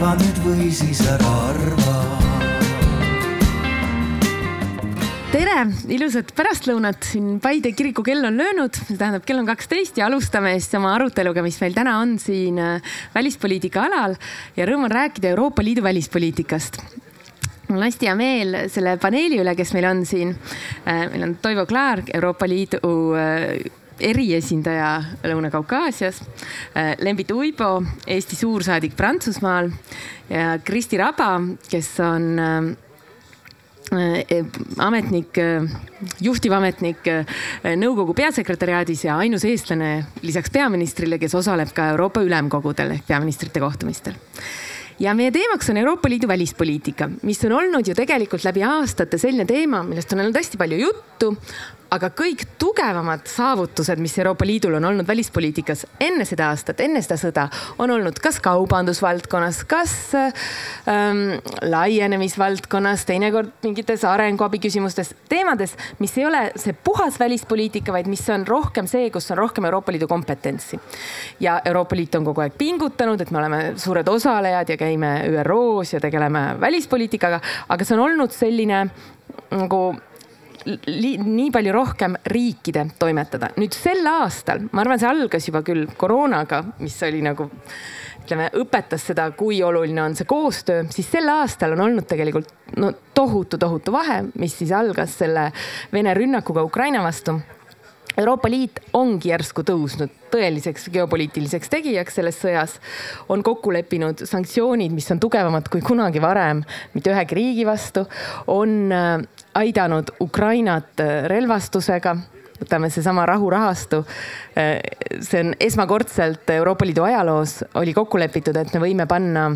arva nüüd või siis ära arva. Tere, ilusat pärastlõunat, siin Paide kiriku kell on löönud, see tähendab, kell on kaksteist ja alustame siis oma aruteluga, mis meil täna on siin äh, välispoliitika alal. Ja rõõm on rääkida Euroopa Liidu välispoliitikast. Mul on hästi hea meel selle paneeli üle, kes meil on siin. Äh, meil on Toivo Klaar, Euroopa Liidu äh, eriesindaja Lõuna-Kaukaasias, Lembit Uibo, Eesti suursaadik Prantsusmaal ja Kristi Raba, kes on Äh, ametnik, äh, juhtivametnik äh, nõukogu peasekretäriaadis ja ainus eestlane lisaks peaministrile, kes osaleb ka Euroopa Ülemkogudel ehk peaministrite kohtumistel. Ja meie teemaks on Euroopa Liidu välispoliitika, mis on olnud ju tegelikult läbi aastate selline teema, millest on olnud hästi palju juttu, aga kõik tugevamad saavutused, mis Euroopa Liidul on olnud välispoliitikas enne seda aastat, enne seda sõda, on olnud kas kaubandusvaldkonnas, kas ähm, laienemisvaldkonnas, teinekord mingites arenguabi küsimustes, teemades, mis ei ole see puhas välispoliitika, vaid mis on rohkem see, kus on rohkem Euroopa Liidu kompetentsi. ja Euroopa Liit on kogu aeg pingutanud, et me oleme suured osalejad ja käime ÜRO-s ja tegeleme välispoliitikaga, aga see on olnud selline nagu nii palju rohkem riikide toimetada. nüüd sel aastal, ma arvan, see algas juba küll koroonaga, mis oli nagu ütleme, õpetas seda, kui oluline on see koostöö, siis sel aastal on olnud tegelikult no tohutu, tohutu vahe, mis siis algas selle Vene rünnakuga Ukraina vastu Euroopa Liit ongi järsku tõusnud tõeliseks geopoliitiliseks tegijaks selles sõjas, on kokku leppinud sanktsioonid, mis on tugevamad kui kunagi varem mitte ühegi riigi vastu, on äh, aidanud Ukrainat äh, relvastusega. Võtame seesama rahurahastu. Äh, see on esmakordselt Euroopa Liidu ajaloos oli kokku lepitud, et me võime panna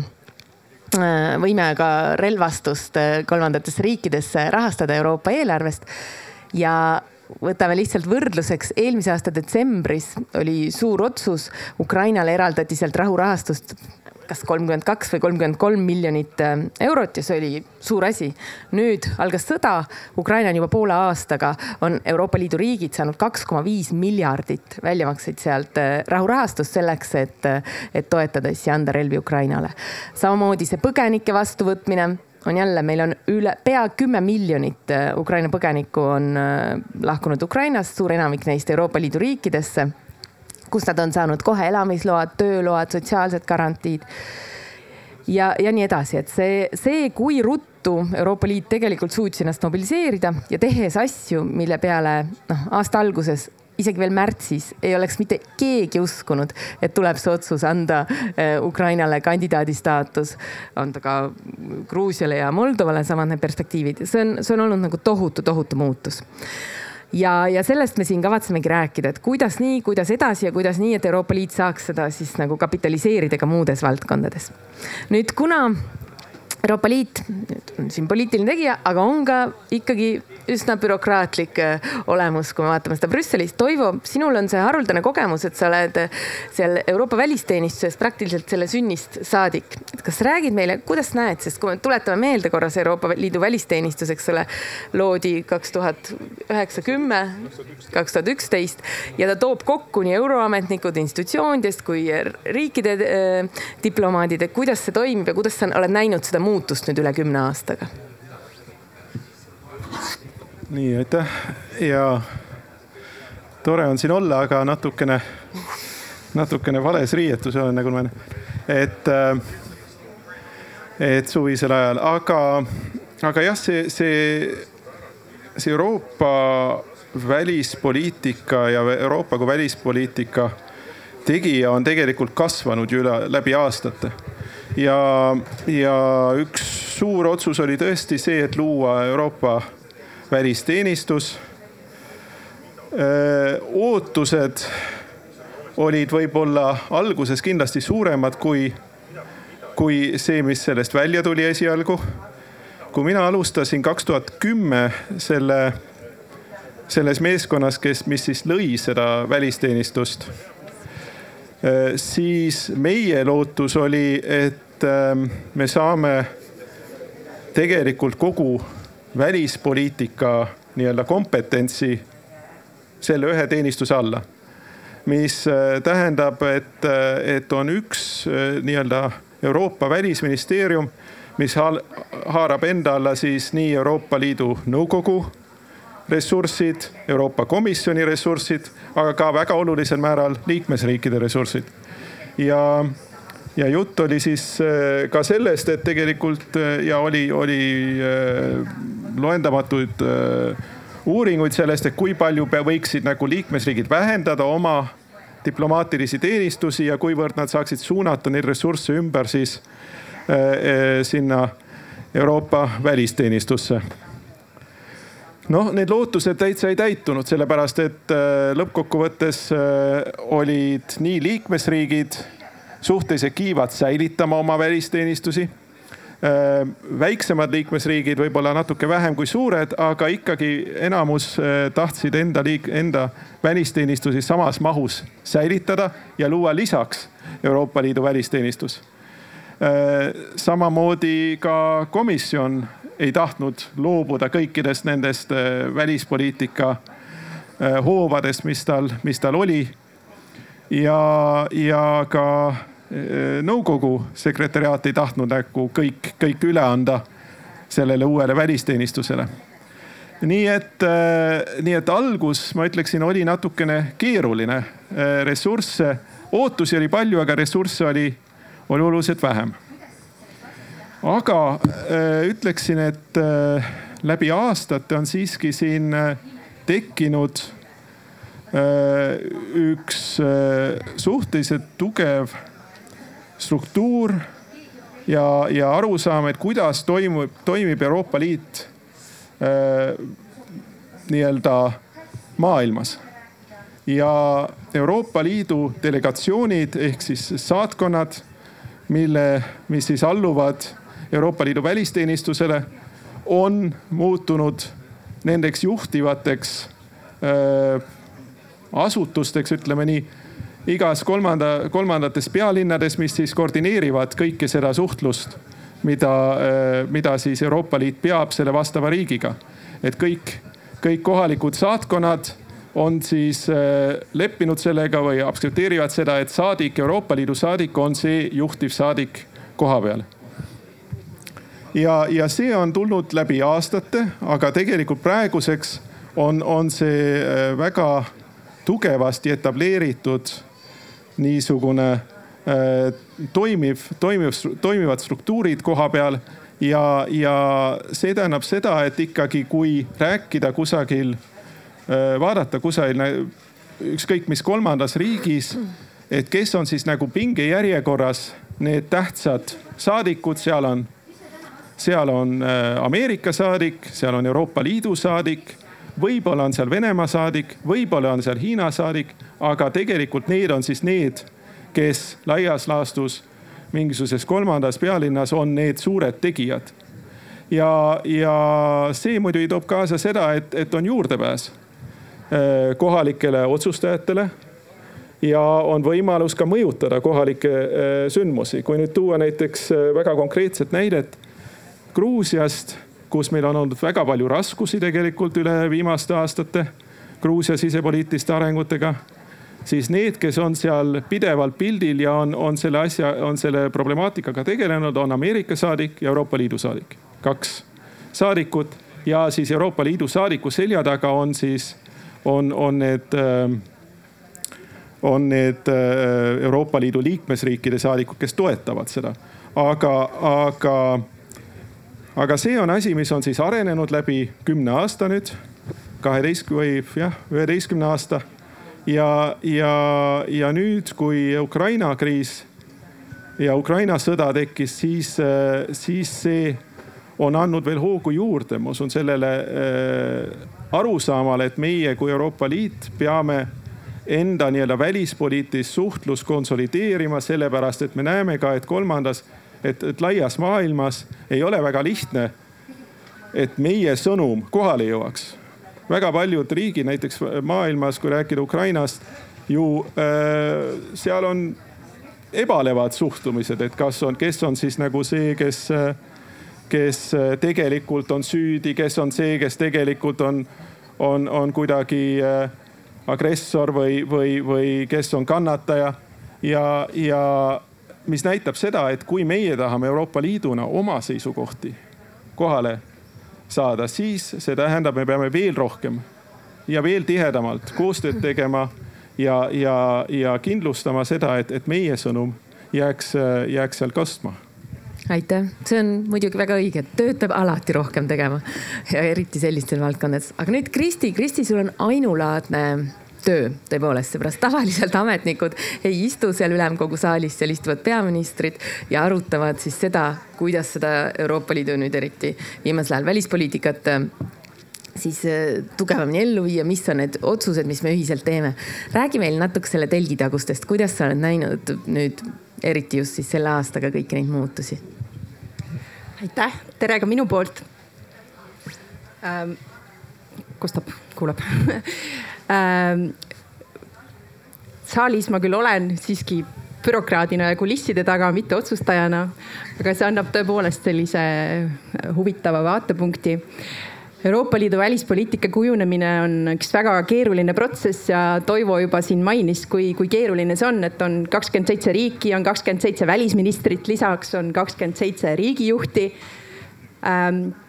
võime ka relvastust kolmandatesse riikidesse rahastada Euroopa eelarvest. Ja võtame lihtsalt võrdluseks, eelmise aasta detsembris oli suur otsus, Ukrainale eraldati sealt rahurahastust kas kolmkümmend kaks või kolmkümmend kolm miljonit äh, eurot ja see oli suur asi. nüüd algas sõda, Ukraina on juba poole aastaga, on Euroopa Liidu riigid saanud kaks koma viis miljardit väljamakseid sealt äh, rahurahastust selleks, et, äh, et toetada siis ja anda relvi Ukrainale. samamoodi see põgenike vastuvõtmine on jälle, meil on üle pea kümme miljonit Ukraina põgenikku on lahkunud Ukrainast, suur enamik neist Euroopa Liidu riikidesse, kus nad on saanud kohe elamisload, tööload, sotsiaalsed garantiid. ja, ja nii edasi, et see, see, kui ruttu Euroopa Liit tegelikult suutis ennast mobiliseerida ja tehes asju, mille peale noh, aasta alguses isegi veel märtsis ei oleks mitte keegi uskunud, et tuleb see otsus anda äh, Ukrainale kandidaadi staatus, anda ka Gruusiale ja Moldovale samad need perspektiivid. see on, see on olnud nagu tohutu, tohutu muutus ja, ja sellest me siin kavatsemegi rääkida, et kuidas nii, kuidas edasi ja kuidas nii, et Euroopa Liit saaks seda siis nagu kapitaliseerida ka muudes valdkondades. nüüd, kuna Euroopa Liit siin poliitiline tegija, aga on ka ikkagi üsna bürokraatlik äh, olemus, kui me vaatame seda Brüsselis. Toivo, sinul on see haruldane kogemus, et sa oled äh, seal Euroopa välisteenistuses praktiliselt selle sünnist saadik. et kas räägid meile, kuidas näed, sest kui me tuletame meelde korras Euroopa Liidu välisteenistus, eks ole, loodi kaks tuhat üheksa, kümme, kaks tuhat üksteist ja ta toob kokku nii euroametnikud institutsioonidest kui riikide äh, diplomaadid, et kuidas see toimib ja kuidas sa oled näinud seda muutust nüüd üle kümne aastaga? Nii, aitäh. Ja tore on siin olla, aga natukene, natukene vales riietus olen, nagu ma, et, äh, et suvisel ajal, aga, aga jah, see, see, see Euroopa välispoliitika ja Euroopa kui välispoliitika tegija on tegelikult kasvanud ju üle, läbi aastate. Ja, ja üks suur otsus oli tõesti see, et luua Euroopa välisteenistus. ootused olid võib-olla alguses kindlasti suuremad kui, kui see, mis sellest välja tuli esialgu. kui mina alustasin kaks tuhat kümme selle, selles meeskonnas, kes, mis siis lõi seda välisteenistust, siis meie lootus oli, et me saame tegelikult kogu välispoliitika nii-öelda kompetentsi selle ühe teenistuse alla. mis äh, tähendab, et, äh, et on üks äh, nii-öelda Euroopa Välisministeerium, mis haarab enda alla siis nii Euroopa Liidu Nõukogu ressursid, Euroopa Komisjoni ressursid, aga ka väga olulisel määral liikmesriikide ressursid. ja, ja jutt oli siis äh, ka sellest, et tegelikult äh, ja oli, oli äh, loendamatuid uuringuid sellest, et kui palju võiksid nagu liikmesriigid vähendada oma diplomaatilisi teenistusi ja kuivõrd nad saaksid suunata neid ressursse ümber siis sinna Euroopa välisteenistusse. Noh, need lootused täitsa ei täitunud, sellepärast et lõppkokkuvõttes olid nii liikmesriigid suhteliselt kiivad säilitama oma välisteenistusi. Äh, väiksemad liikmesriigid võib-olla natuke vähem kui suured, aga ikkagi enamus tahtsid enda liik-, enda välisteenistusi samas mahus säilitada ja luua lisaks Euroopa Liidu välisteenistus samamoodi ka komisjon ei tahtnud loobuda kõikidest nendest äh, välispoliitika äh, hoovadest, mis tal, mis tal oli. Ja, ja ka äh, nõukogu sekretäriaat ei tahtnud nagu kõik, kõik üle anda sellele uuele välisteenistusele. nii et, nii et algus, ma ütleksin, oli natukene keeruline. ressursse, ootusi oli palju, aga ressursse oli, oli oluliselt vähem aga ütleksin, et läbi aastate on siiski siin tekkinud üks suhteliselt tugev struktuur ja, ja arusaam, et kuidas toimub, toimib Euroopa Liit nii-öelda maailmas. ja Euroopa Liidu delegatsioonid ehk siis saatkonnad, mille, mis siis alluvad Euroopa Liidu välisteenistusele, on muutunud nendeks juhtivateks äh, asutusteks, ütleme nii, igas kolmanda, kolmandates pealinnades, mis siis koordineerivad kõike seda suhtlust, mida äh,, mida siis Euroopa Liit peab selle vastava riigiga. et kõik, kõik kohalikud saatkonnad on siis äh, leppinud sellega või aktsepteerivad seda, et saadik, Euroopa Liidu saadik on see juhtiv saadik koha peal ja, ja see on tulnud läbi aastate, aga tegelikult praeguseks on, on see äh, väga tugevasti etableeritud niisugune äh, toimiv, toimiv, toimivad struktuurid koha peal ja, ja see tähendab seda, et ikkagi, kui rääkida kusagil, äh, vaadata kusagil ükskõik mis kolmandas riigis, et kes on siis nagu pingejärjekorras need tähtsad saadikud, seal on seal on äh, Ameerika saadik, seal on Euroopa Liidu saadik, võib-olla on seal Venemaa saadik, võib-olla on seal Hiina saadik, aga tegelikult need on siis need, kes laias laastus mingisuguses kolmandas pealinnas on need suured tegijad. ja, ja see muidugi toob kaasa seda, et, et on juurdepääs äh, kohalikele otsustajatele ja on võimalus ka mõjutada kohalikke äh, sündmusi. kui nüüd tuua näiteks väga konkreetset näidet Gruusiast, kus meil on olnud väga palju raskusi tegelikult üle viimaste aastate Gruusia sisepoliitiliste arengutega siis need, kes on seal pidevalt pildil ja on, on selle asja, on selle problemaatikaga tegelenud, on Ameerika saadik ja Euroopa Liidu saadik. kaks saadikut ja siis Euroopa Liidu saadiku selja taga on siis, on, on need on need äh, Euroopa Liidu liikmesriikide saadikud, kes toetavad seda. aga, aga aga see on asi, mis on siis arenenud läbi kümne aasta nüüd, kaheteist või jah, üheteistkümne aasta. ja, ja, ja nüüd, kui Ukraina kriis ja Ukraina sõda tekkis, siis, siis see on andnud veel hoogu juurde, ma usun sellele äh, arusaamale, et meie kui Euroopa Liit peame enda nii-öelda välispoliitilist suhtlust konsolideerima, sellepärast et me näeme ka, et kolmandas et, et laias maailmas ei ole väga lihtne, et meie sõnum kohale jõuaks. väga paljud riigid näiteks maailmas, kui rääkida Ukrainast, ju äh, seal on ebalevad suhtumised, et kas on, kes on siis nagu see, kes, kes tegelikult on süüdi, kes on see, kes tegelikult on, on, on kuidagi äh, agressor või, või, või kes on kannataja. ja, ja mis näitab seda, et kui meie tahame Euroopa Liiduna oma seisukohti kohale saada, siis see tähendab, me peame veel rohkem ja veel tihedamalt koostööd tegema ja, ja, ja kindlustama seda, et, et meie sõnum jääks, jääks seal kostma aitäh, see on muidugi väga õige, tööd peab alati rohkem tegema ja eriti sellistes valdkondades. aga nüüd Kristi, Kristi, sul on ainulaadne töö tõepoolest, seepärast tavaliselt ametnikud ei istu seal ülemkogu saalis, seal istuvad peaministrid ja arutavad siis seda, kuidas seda Euroopa Liidu nüüd eriti viimasel ajal välispoliitikat siis äh, tugevamini ellu viia, mis on need otsused, mis me ühiselt teeme. räägi meil natuke selle telgitagustest, kuidas sa oled näinud nüüd eriti just siis selle aastaga kõiki neid muutusi? aitäh, tere ka minu poolt ähm,. kostab, kuuleb ähm,. saalis ma küll olen siiski bürokraadina ja kulisside taga, mitte otsustajana, aga see annab tõepoolest sellise huvitava vaatepunkti Euroopa Liidu välispoliitika kujunemine on üks väga keeruline protsess ja Toivo juba siin mainis, kui, kui keeruline see on, et on kakskümmend seitse riiki, on kakskümmend seitse välisministrit, lisaks on kakskümmend seitse riigijuhti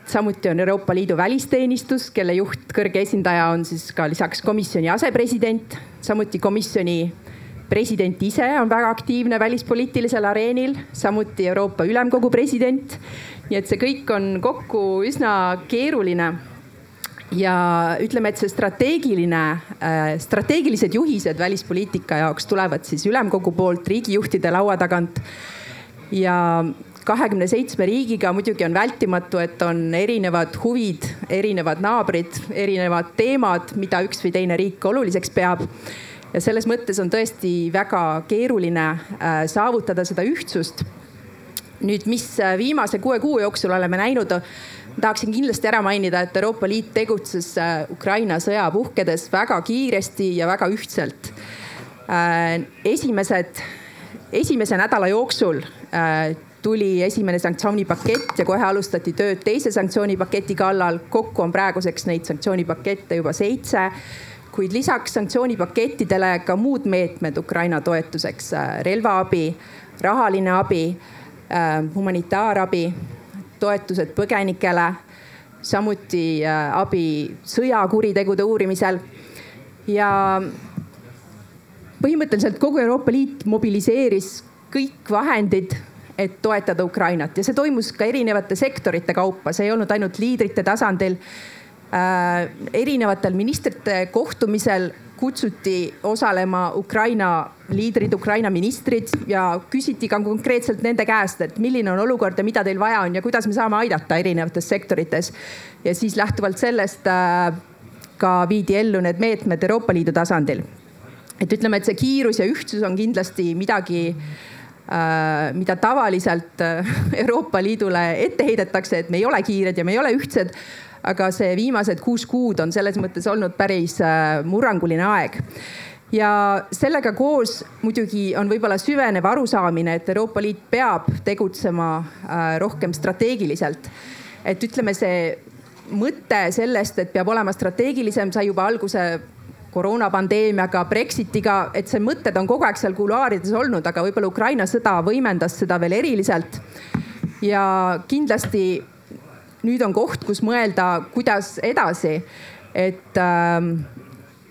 samuti on Euroopa Liidu välisteenistus, kelle juht, kõrge esindaja on siis ka lisaks komisjoni asepresident, samuti komisjoni president ise on väga aktiivne välispoliitilisel areenil, samuti Euroopa Ülemkogu president. Nii et see kõik on kokku üsna keeruline. Ja ütleme, et see strateegiline, äh, strateegilised juhised välispoliitika jaoks tulevad siis ülemkogu poolt riigijuhtide laua tagant. ja kahekümne seitsme riigiga muidugi on vältimatu, et on erinevad huvid, erinevad naabrid, erinevad teemad, mida üks või teine riik oluliseks peab. ja selles mõttes on tõesti väga keeruline äh, saavutada seda ühtsust nüüd, mis äh, viimase kuue kuu jooksul oleme näinud, tahaksin kindlasti ära mainida, et Euroopa Liit tegutses äh, Ukraina sõja puhkedes väga kiiresti ja väga ühtselt. Esimesed, esimese nädala jooksul tuli esimene sanktsioonipakett ja kohe alustati tööd teise sanktsioonipaketi kallal. kokku on praeguseks neid sanktsioonipakette juba seitse kuid lisaks sanktsioonipakettidele ka muud meetmed Ukraina toetuseks, relvaabi, rahaline abi Äh, humanitaarabi, toetused põgenikele, samuti äh, abi sõjakuritegude uurimisel. ja põhimõtteliselt kogu Euroopa Liit mobiliseeris kõik vahendid, et toetada Ukrainat ja see toimus ka erinevate sektorite kaupa, see ei olnud ainult liidrite tasandil äh,. erinevatel ministrite kohtumisel kutsuti osalema Ukraina liidrid, Ukraina ministrid ja küsiti ka konkreetselt nende käest, et milline on olukord ja mida teil vaja on ja kuidas me saame aidata erinevates sektorites. ja siis lähtuvalt sellest äh, ka viidi ellu need meetmed Euroopa Liidu tasandil. et ütleme, et see kiirus ja ühtsus on kindlasti midagi mida tavaliselt äh, Euroopa Liidule ette heidetakse, et me ei ole kiired ja me ei ole ühtsed aga see viimased kuus kuud on selles mõttes olnud päris äh, murranguline aeg ja sellega koos muidugi on võib-olla süvenev arusaamine, et Euroopa Liit peab tegutsema äh, rohkem strateegiliselt. et ütleme, see mõte sellest, et peab olema strateegilisem, sai juba alguse koroonapandeemiaga, Brexitiga, et see mõtted on kogu aeg seal kuluaarides olnud, aga võib-olla Ukraina sõda võimendas seda veel eriliselt. ja kindlasti nüüd on koht, kus mõelda, kuidas edasi. et ähm,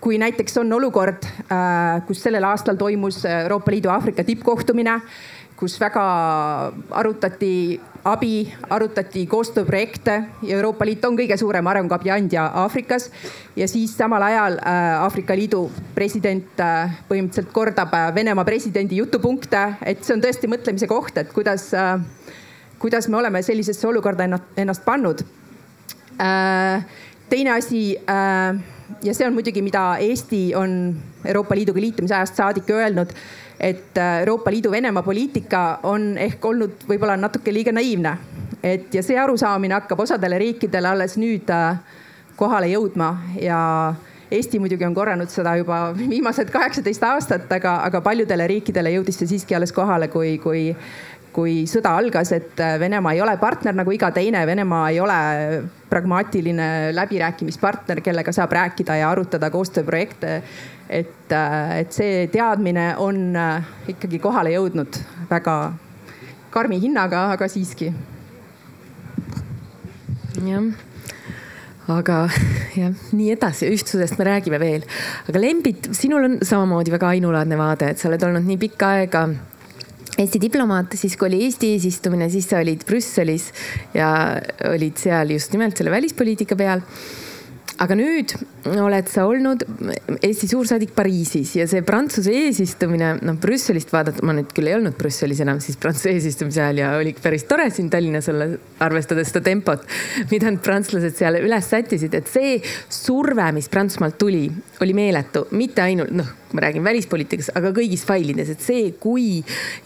kui näiteks on olukord, äh, kus sellel aastal toimus Euroopa Liidu Aafrika tippkohtumine, kus väga arutati abi, arutati koostööprojekte ja Euroopa Liit on kõige suurem arenguabi andja Aafrikas. ja siis samal ajal äh, Aafrika Liidu president äh, põhimõtteliselt kordab Venemaa presidendi jutupunkte, et see on tõesti mõtlemise koht, et kuidas kuidas me oleme sellisesse olukorda ennast pannud. Äh, teine asi äh, ja see on muidugi, mida Eesti on Euroopa Liiduga liitumise ajast saadik öelnud, et äh, Euroopa Liidu Venemaa poliitika on ehk olnud võib-olla natuke liiga naiivne. et ja see arusaamine hakkab osadele riikidele alles nüüd kohale jõudma ja Eesti muidugi on korranud seda juba viimased kaheksateist aastat, aga, aga paljudele riikidele jõudis see siiski alles kohale, kui, kui kui sõda algas, et äh, Venemaa ei ole partner nagu iga teine, Venemaa ei ole pragmaatiline läbirääkimispartner, kellega saab rääkida ja arutada koostööprojekte. Et, äh, et see teadmine on äh, ikkagi kohale jõudnud väga karmi hinnaga, aga siiski. jah aga jah, nii edasi, ühtsusest me räägime veel. aga Lembit, sinul on samamoodi väga ainulaadne vaade, et sa oled olnud nii pikka aega Eesti diplomaat, siis kui oli Eesti eesistumine, siis sa olid Brüsselis ja olid seal just nimelt selle välispoliitika peal aga nüüd oled sa olnud Eesti suursaadik Pariisis ja see Prantsuse eesistumine, noh Brüsselist vaadata, ma nüüd küll ei olnud Brüsselis enam siis Prantsuse eesistumise ajal ja oli päris tore siin Tallinnas olla, arvestades seda tempot, mida need prantslased seal üles sättisid, et see surve, mis Prantsusmaalt tuli, oli meeletu, mitte ainult noh, ma räägin välispoliitikas, aga kõigis failides, et see, kui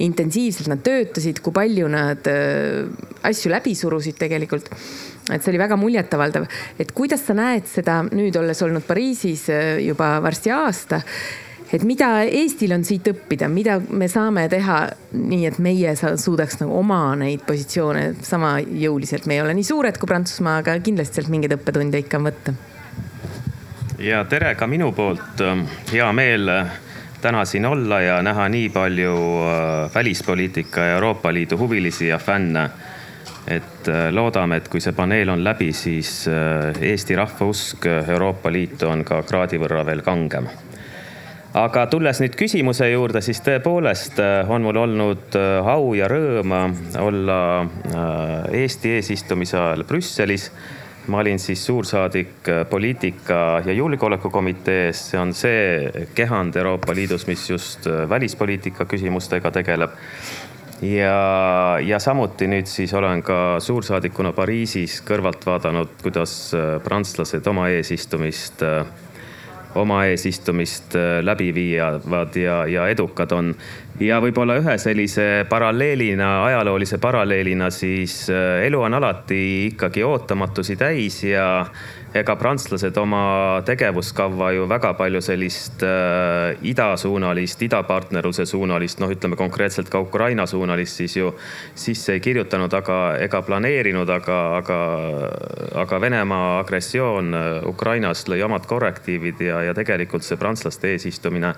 intensiivselt nad töötasid, kui palju nad äh, asju läbi surusid tegelikult et see oli väga muljetavaldav, et kuidas sa näed seda nüüd olles olnud Pariisis äh, juba varsti aasta et mida Eestil on siit õppida, mida me saame teha nii, et meie suudaks nagu oma neid positsioone sama jõuliselt, me ei ole nii suured kui Prantsusmaa, aga kindlasti sealt mingeid õppetunde ikka on võtta. ja tere ka minu poolt, hea meel täna siin olla ja näha nii palju äh, välispoliitika ja Euroopa Liidu huvilisi ja fänne et äh, loodame, et kui see paneel on läbi, siis äh, Eesti rahva usk Euroopa Liitu on ka kraadi võrra veel kangem. aga tulles nüüd küsimuse juurde, siis tõepoolest äh, on mul olnud au ja rõõm olla Eesti eesistumise ajal Brüsselis. Ma olin siis suursaadik poliitika ja julgeolekukomitees, see on see kehand Euroopa Liidus, mis just välispoliitika küsimustega tegeleb ja, ja samuti nüüd siis olen ka suursaadikuna Pariisis kõrvalt vaadanud, kuidas äh, prantslased oma eesistumist, äh, oma eesistumist äh, läbi viivad ja, ja edukad on. Ja võib-olla ühe sellise paralleelina, ajaloolise paralleelina siis elu on alati ikkagi ootamatusi täis ja ega prantslased oma tegevuskava ju väga palju sellist äh, idasuunalist, idapartnerluse suunalist, noh, ütleme konkreetselt ka Ukraina suunalist siis ju sisse ei kirjutanud, aga ega planeerinud, aga, aga, aga Venemaa agressioon äh, Ukrainas lõi omad korrektiivid ja, ja tegelikult see prantslaste eesistumine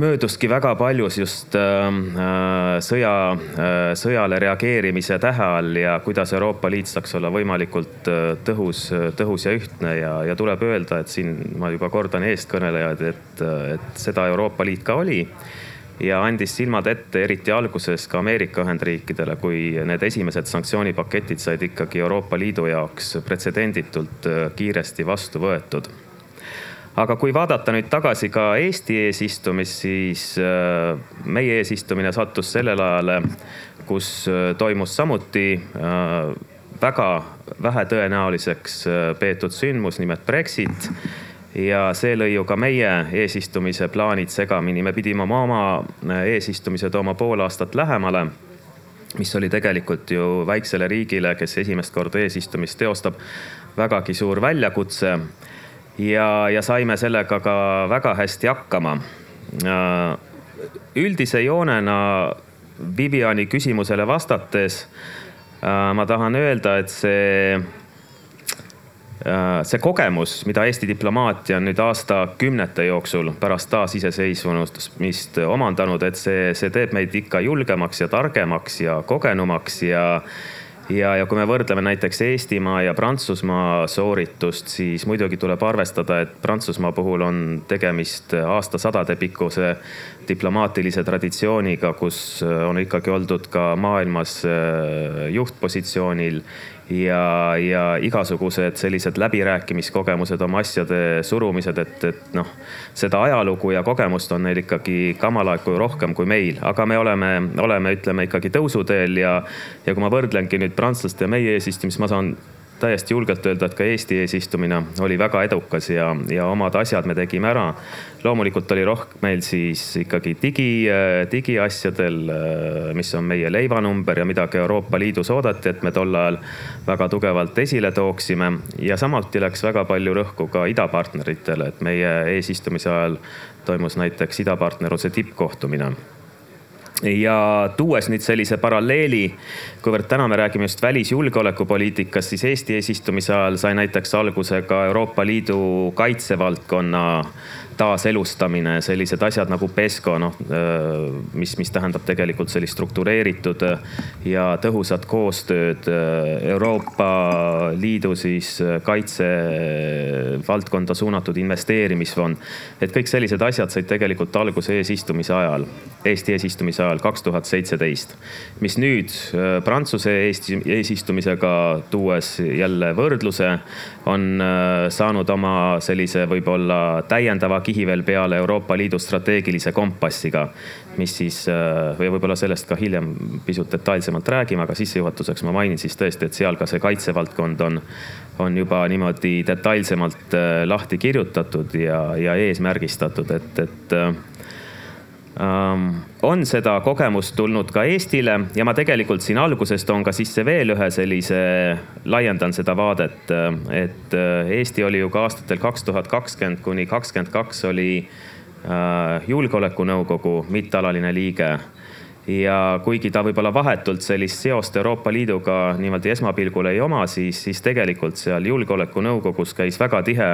mööduski väga paljus just ähm, äh, sõja äh,, sõjale reageerimise tähe all ja kuidas Euroopa Liit saaks olla võimalikult äh, tõhus, tõhus ja ühtne ja, ja tuleb öelda, et siin ma juba kordan eestkõnelejad, et, et seda Euroopa Liit ka oli ja andis silmad ette, eriti alguses ka Ameerika Ühendriikidele, kui need esimesed sanktsioonipaketid said ikkagi Euroopa Liidu jaoks pretsedenditult kiiresti vastu võetud aga kui vaadata nüüd tagasi ka Eesti eesistumist, siis äh, meie eesistumine sattus sellele ajale, kus äh, toimus samuti äh, väga vähetõenäoliseks peetud sündmus, nimelt Brexit. Ja see lõi ju ka meie eesistumise plaanid segamini, me pidime oma, oma eesistumise tooma pool aastat lähemale mis oli tegelikult ju väiksele riigile, kes esimest korda eesistumist teostab, vägagi suur väljakutse ja, ja saime sellega ka väga hästi hakkama. Äh, üldise joonena Viviani küsimusele vastates äh, ma tahan öelda, et see, äh, see kogemus, mida Eesti diplomaatia on nüüd aastakümnete jooksul pärast taasiseseisvumist omandanud, et see, see teeb meid ikka julgemaks ja targemaks ja kogenumaks ja ja, ja kui me võrdleme näiteks Eestimaa ja Prantsusmaa sooritust, siis muidugi tuleb arvestada, et Prantsusmaa puhul on tegemist aastasadade pikkuse diplomaatilise traditsiooniga, kus on ikkagi oldud ka maailmas äh, juhtpositsioonil ja, ja igasugused sellised läbirääkimiskogemused, oma asjade surumised, et, et noh, seda ajalugu ja kogemust on neil ikkagi kamalaegu rohkem kui meil, aga me oleme, oleme, ütleme ikkagi tõusuteel ja, ja kui ma võrdlengi nüüd prantslaste ja meie eesistumist, ma saan täiesti julgelt öelda, et ka Eesti eesistumine oli väga edukas ja, ja omad asjad me tegime ära. loomulikult oli rohkem meil siis ikkagi digi, digiasjadel, mis on meie leivanumber ja mida ka Euroopa Liidus oodati, et me tol ajal väga tugevalt esile tooksime. ja samuti läks väga palju rõhku ka idapartneritele, et meie eesistumise ajal toimus näiteks idapartnerluse tippkohtumine ja tuues nüüd sellise paralleeli, kuivõrd täna me räägime just välisjulgeolekupoliitikast, siis Eesti eesistumise ajal sai näiteks alguse ka Euroopa Liidu kaitsevaldkonna taaselustamine, sellised asjad nagu PESCO, noh, mis, mis tähendab tegelikult sellist struktureeritud ja tõhusat koostööd Euroopa Liidu siis kaitsevaldkonda suunatud investeerimisfond. et kõik sellised asjad said tegelikult alguse eesistumise ajal, Eesti eesistumise ajal kaks tuhat seitseteist. mis nüüd Prantsuse Eesti eesistumisega tuues jälle võrdluse, on saanud oma sellise võib-olla täiendava kihi veel peale Euroopa Liidu strateegilise kompassiga, mis siis või võib-olla sellest ka hiljem pisut detailsemalt räägime, aga sissejuhatuseks ma mainin siis tõesti, et seal ka see kaitsevaldkond on, on juba niimoodi detailsemalt lahti kirjutatud ja, ja eesmärgistatud, et, et ähm, on seda kogemust tulnud ka Eestile ja ma tegelikult siin alguses toon ka sisse veel ühe sellise, laiendan seda vaadet. et Eesti oli ju ka aastatel kaks tuhat kakskümmend kuni kakskümmend kaks oli äh, julgeolekunõukogu mittealaline liige ja kuigi ta võib-olla vahetult sellist seost Euroopa Liiduga niimoodi esmapilgul ei oma, siis, siis tegelikult seal julgeolekunõukogus käis väga tihe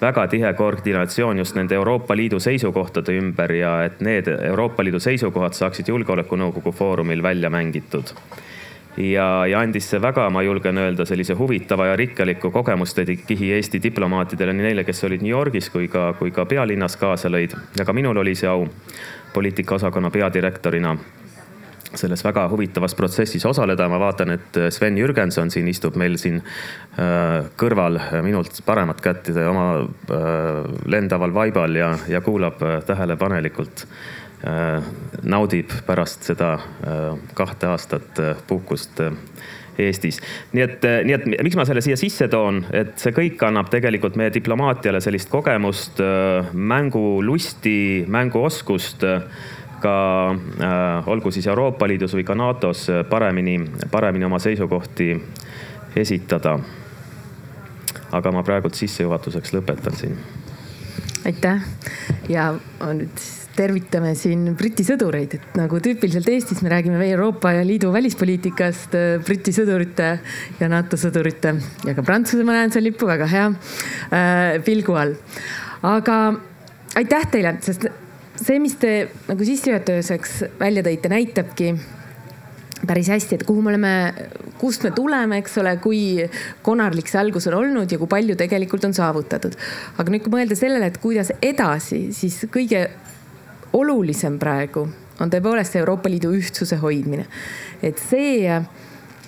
väga tihe koordinatsioon just nende Euroopa Liidu seisukohtade ümber ja et need Euroopa Liidu seisukohad saaksid Julgeolekunõukogu foorumil välja mängitud. ja, ja andis see väga, ma julgen öelda, sellise huvitava ja rikkaliku kogemuste kihi Eesti diplomaatidele, nii neile, kes olid New Yorgis kui ka, kui ka pealinnas kaasa lõid. ja ka minul oli see au poliitikaosakonna peadirektorina selles väga huvitavas protsessis osaleda. ma vaatan, et Sven Jürgenson siin istub meil siin äh, kõrval minult paremat kätt oma äh, lendaval vaibal ja, ja kuulab äh, tähelepanelikult. naudib pärast seda kahte aastat puhkust Eestis. nii et, nii et miks ma selle siia sisse toon, et see kõik annab tegelikult meie diplomaatiale sellist kogemust, mängulusti, mänguoskust ka äh, olgu siis Euroopa Liidus või ka NATO-s paremini, paremini oma seisukohti esitada. aga ma praegult sissejuhatuseks lõpetan siin. aitäh ja nüüd tervitame siin Briti sõdureid, et nagu tüüpiliselt Eestis me räägime Euroopa Liidu välispoliitikast Briti sõdurite ja NATO sõdurite ja ka Prantsuse ma näen seal lippu, väga hea äh, pilgu all. aga aitäh teile, sest see, mis te nagu sissejuhatuseks välja tõite, näitabki päris hästi, et kuhu me oleme, kust me tuleme, eks ole, kui konarlik see algus on olnud ja kui palju tegelikult on saavutatud. aga nüüd, kui mõelda sellele, et kuidas edasi, siis kõige olulisem praegu on tõepoolest Euroopa Liidu ühtsuse hoidmine. et see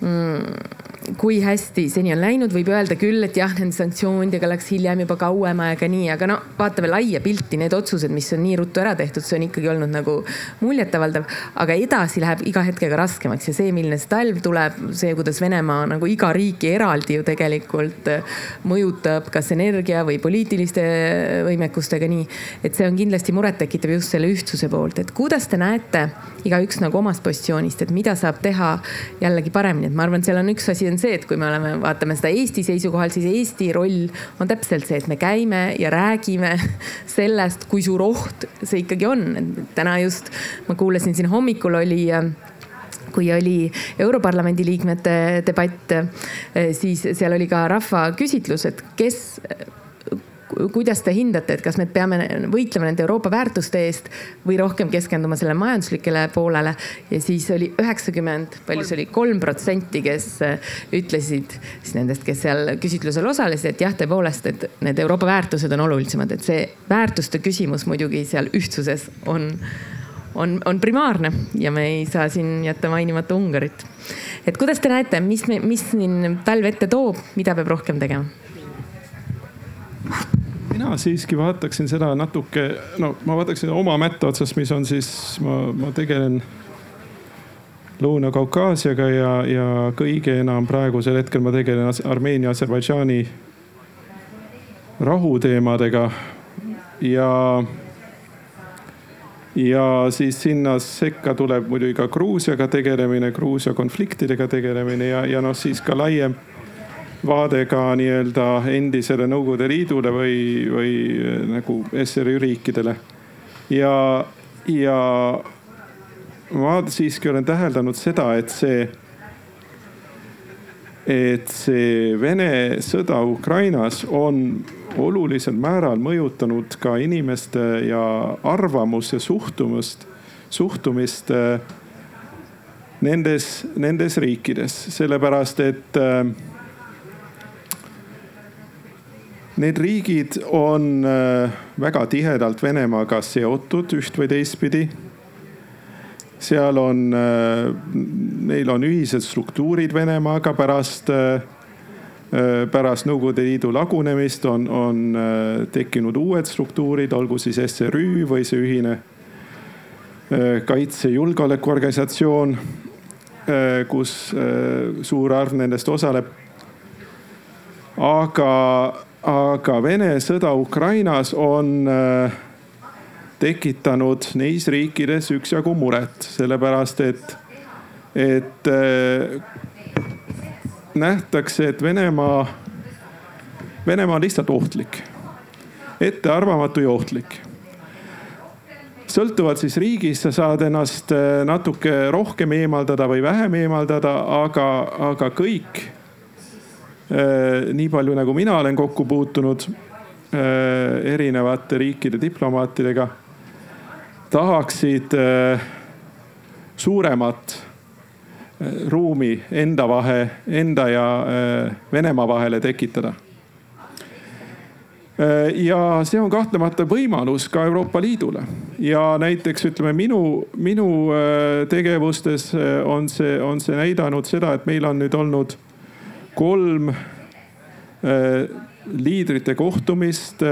mm, kui hästi seni on läinud, võib öelda küll, et jah, nende sanktsioonidega läks hiljem juba kauem aega nii, aga no vaatame laia pilti, need otsused, mis on nii ruttu ära tehtud, see on ikkagi olnud nagu muljetavaldav. aga edasi läheb iga hetkega raskemaks ja see, milline see talv tuleb, see, kuidas Venemaa nagu iga riiki eraldi ju tegelikult mõjutab, kas energia või poliitiliste võimekustega nii. et see on kindlasti murettekitav just selle ühtsuse poolt, et kuidas te näete igaüks nagu omast positsioonist, et mida saab teha jällegi paremini, et ma arvan, et seal on üks asi on see, et kui me oleme, vaatame seda Eesti seisukohal, siis Eesti roll on täpselt see, et me käime ja räägime sellest, kui suur oht see ikkagi on. täna just ma kuulasin siin hommikul oli kui oli Europarlamendi liikmete debatt, siis seal oli ka rahvaküsitlus, et kes kuidas te hindate, et kas me peame võitlema nende Euroopa väärtuste eest või rohkem keskenduma selle majanduslikele poolele? ja siis oli üheksakümmend, palju see oli, kolm protsenti, kes äh, ütlesid siis nendest, kes seal küsitlusel osalesid, et jah, tõepoolest, et need Euroopa väärtused on olulisemad, et see väärtuste küsimus muidugi seal ühtsuses on on, on primaarne ja me ei saa siin jätta mainimata Ungarit. et kuidas te näete, mis, mis siin talv ette toob, mida peab rohkem tegema? Mina siiski vaataksin seda natuke, no ma vaataksin oma mätta otsast, mis on siis, ma, ma tegelen Lõuna-Kaukaasiaga ja, ja kõige enam praegusel hetkel ma tegelen Armeenia, Aserbaidžaani rahuteemadega. ja, ja siis sinna sekka tuleb muidugi ka Gruusiaga tegelemine, Gruusia konfliktidega tegelemine ja, ja noh, siis ka laiem vaade ka nii-öelda endisele Nõukogude Liidule või, või eh, nagu SRÜ riikidele. ja, ja ma siiski olen täheldanud seda, et see et see Vene sõda Ukrainas on olulisel määral mõjutanud ka inimeste ja arvamust ja suhtumist, äh, nendes, nendes riikides, sellepärast et äh, need riigid on äh, väga tihedalt Venemaaga seotud üht või teistpidi. seal on, neil on ühised struktuurid Venemaaga pärast pärast Nõukogude Liidu lagunemist on, on tekkinud uued struktuurid, olgu siis SRÜ või see ühine kaitse- ja julgeolekuorganisatsioon. Äh, kus äh, suur arv nendest osaleb. aga, aga Vene sõda Ukrainas on äh, tekitanud neis riikides üksjagu muret, sellepärast et, et nähtakse, et Venemaa, Venemaa on lihtsalt ohtlik, ettearvamatu ja ohtlik sõltuvalt siis riigist, sa saad ennast äh, natuke rohkem eemaldada või vähem eemaldada, aga, aga kõik. Äh, nii palju nagu mina olen kokku puutunud äh, erinevate riikide diplomaatidega, tahaksid suuremat ruumi enda vahe, enda ja Venemaa vahele tekitada. Äh, ja see on kahtlemata võimalus ka Euroopa Liidule. Ja näiteks ütleme minu, minu äh, tegevustes äh, on see, on see näidanud seda, et meil on nüüd olnud kolm liidrite kohtumist,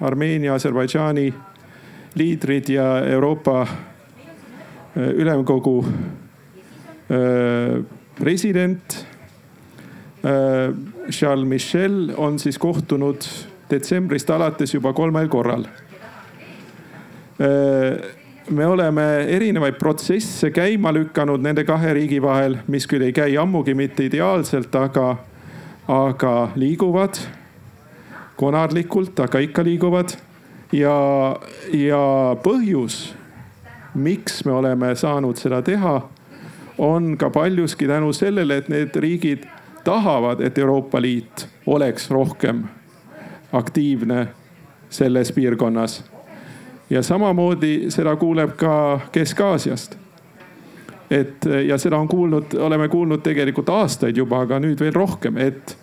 Armeenia, Aserbaidžaani liidrid ja Euroopa Ülemkogu president Charles Michel on siis kohtunud detsembrist alates juba kolmel korral. Me oleme erinevaid protsesse käima lükanud nende kahe riigi vahel, mis küll ei käi ammugi mitte ideaalselt, aga, aga liiguvad konarlikult, aga ikka liiguvad. ja, ja põhjus, miks me oleme saanud seda teha, on ka paljuski tänu sellele, et need riigid tahavad, et Euroopa Liit oleks rohkem aktiivne selles piirkonnas. Ja samamoodi seda kuuleb ka Kesk-Aasiast. et ja seda on kuulnud, oleme kuulnud tegelikult aastaid juba, aga nüüd veel rohkem, et,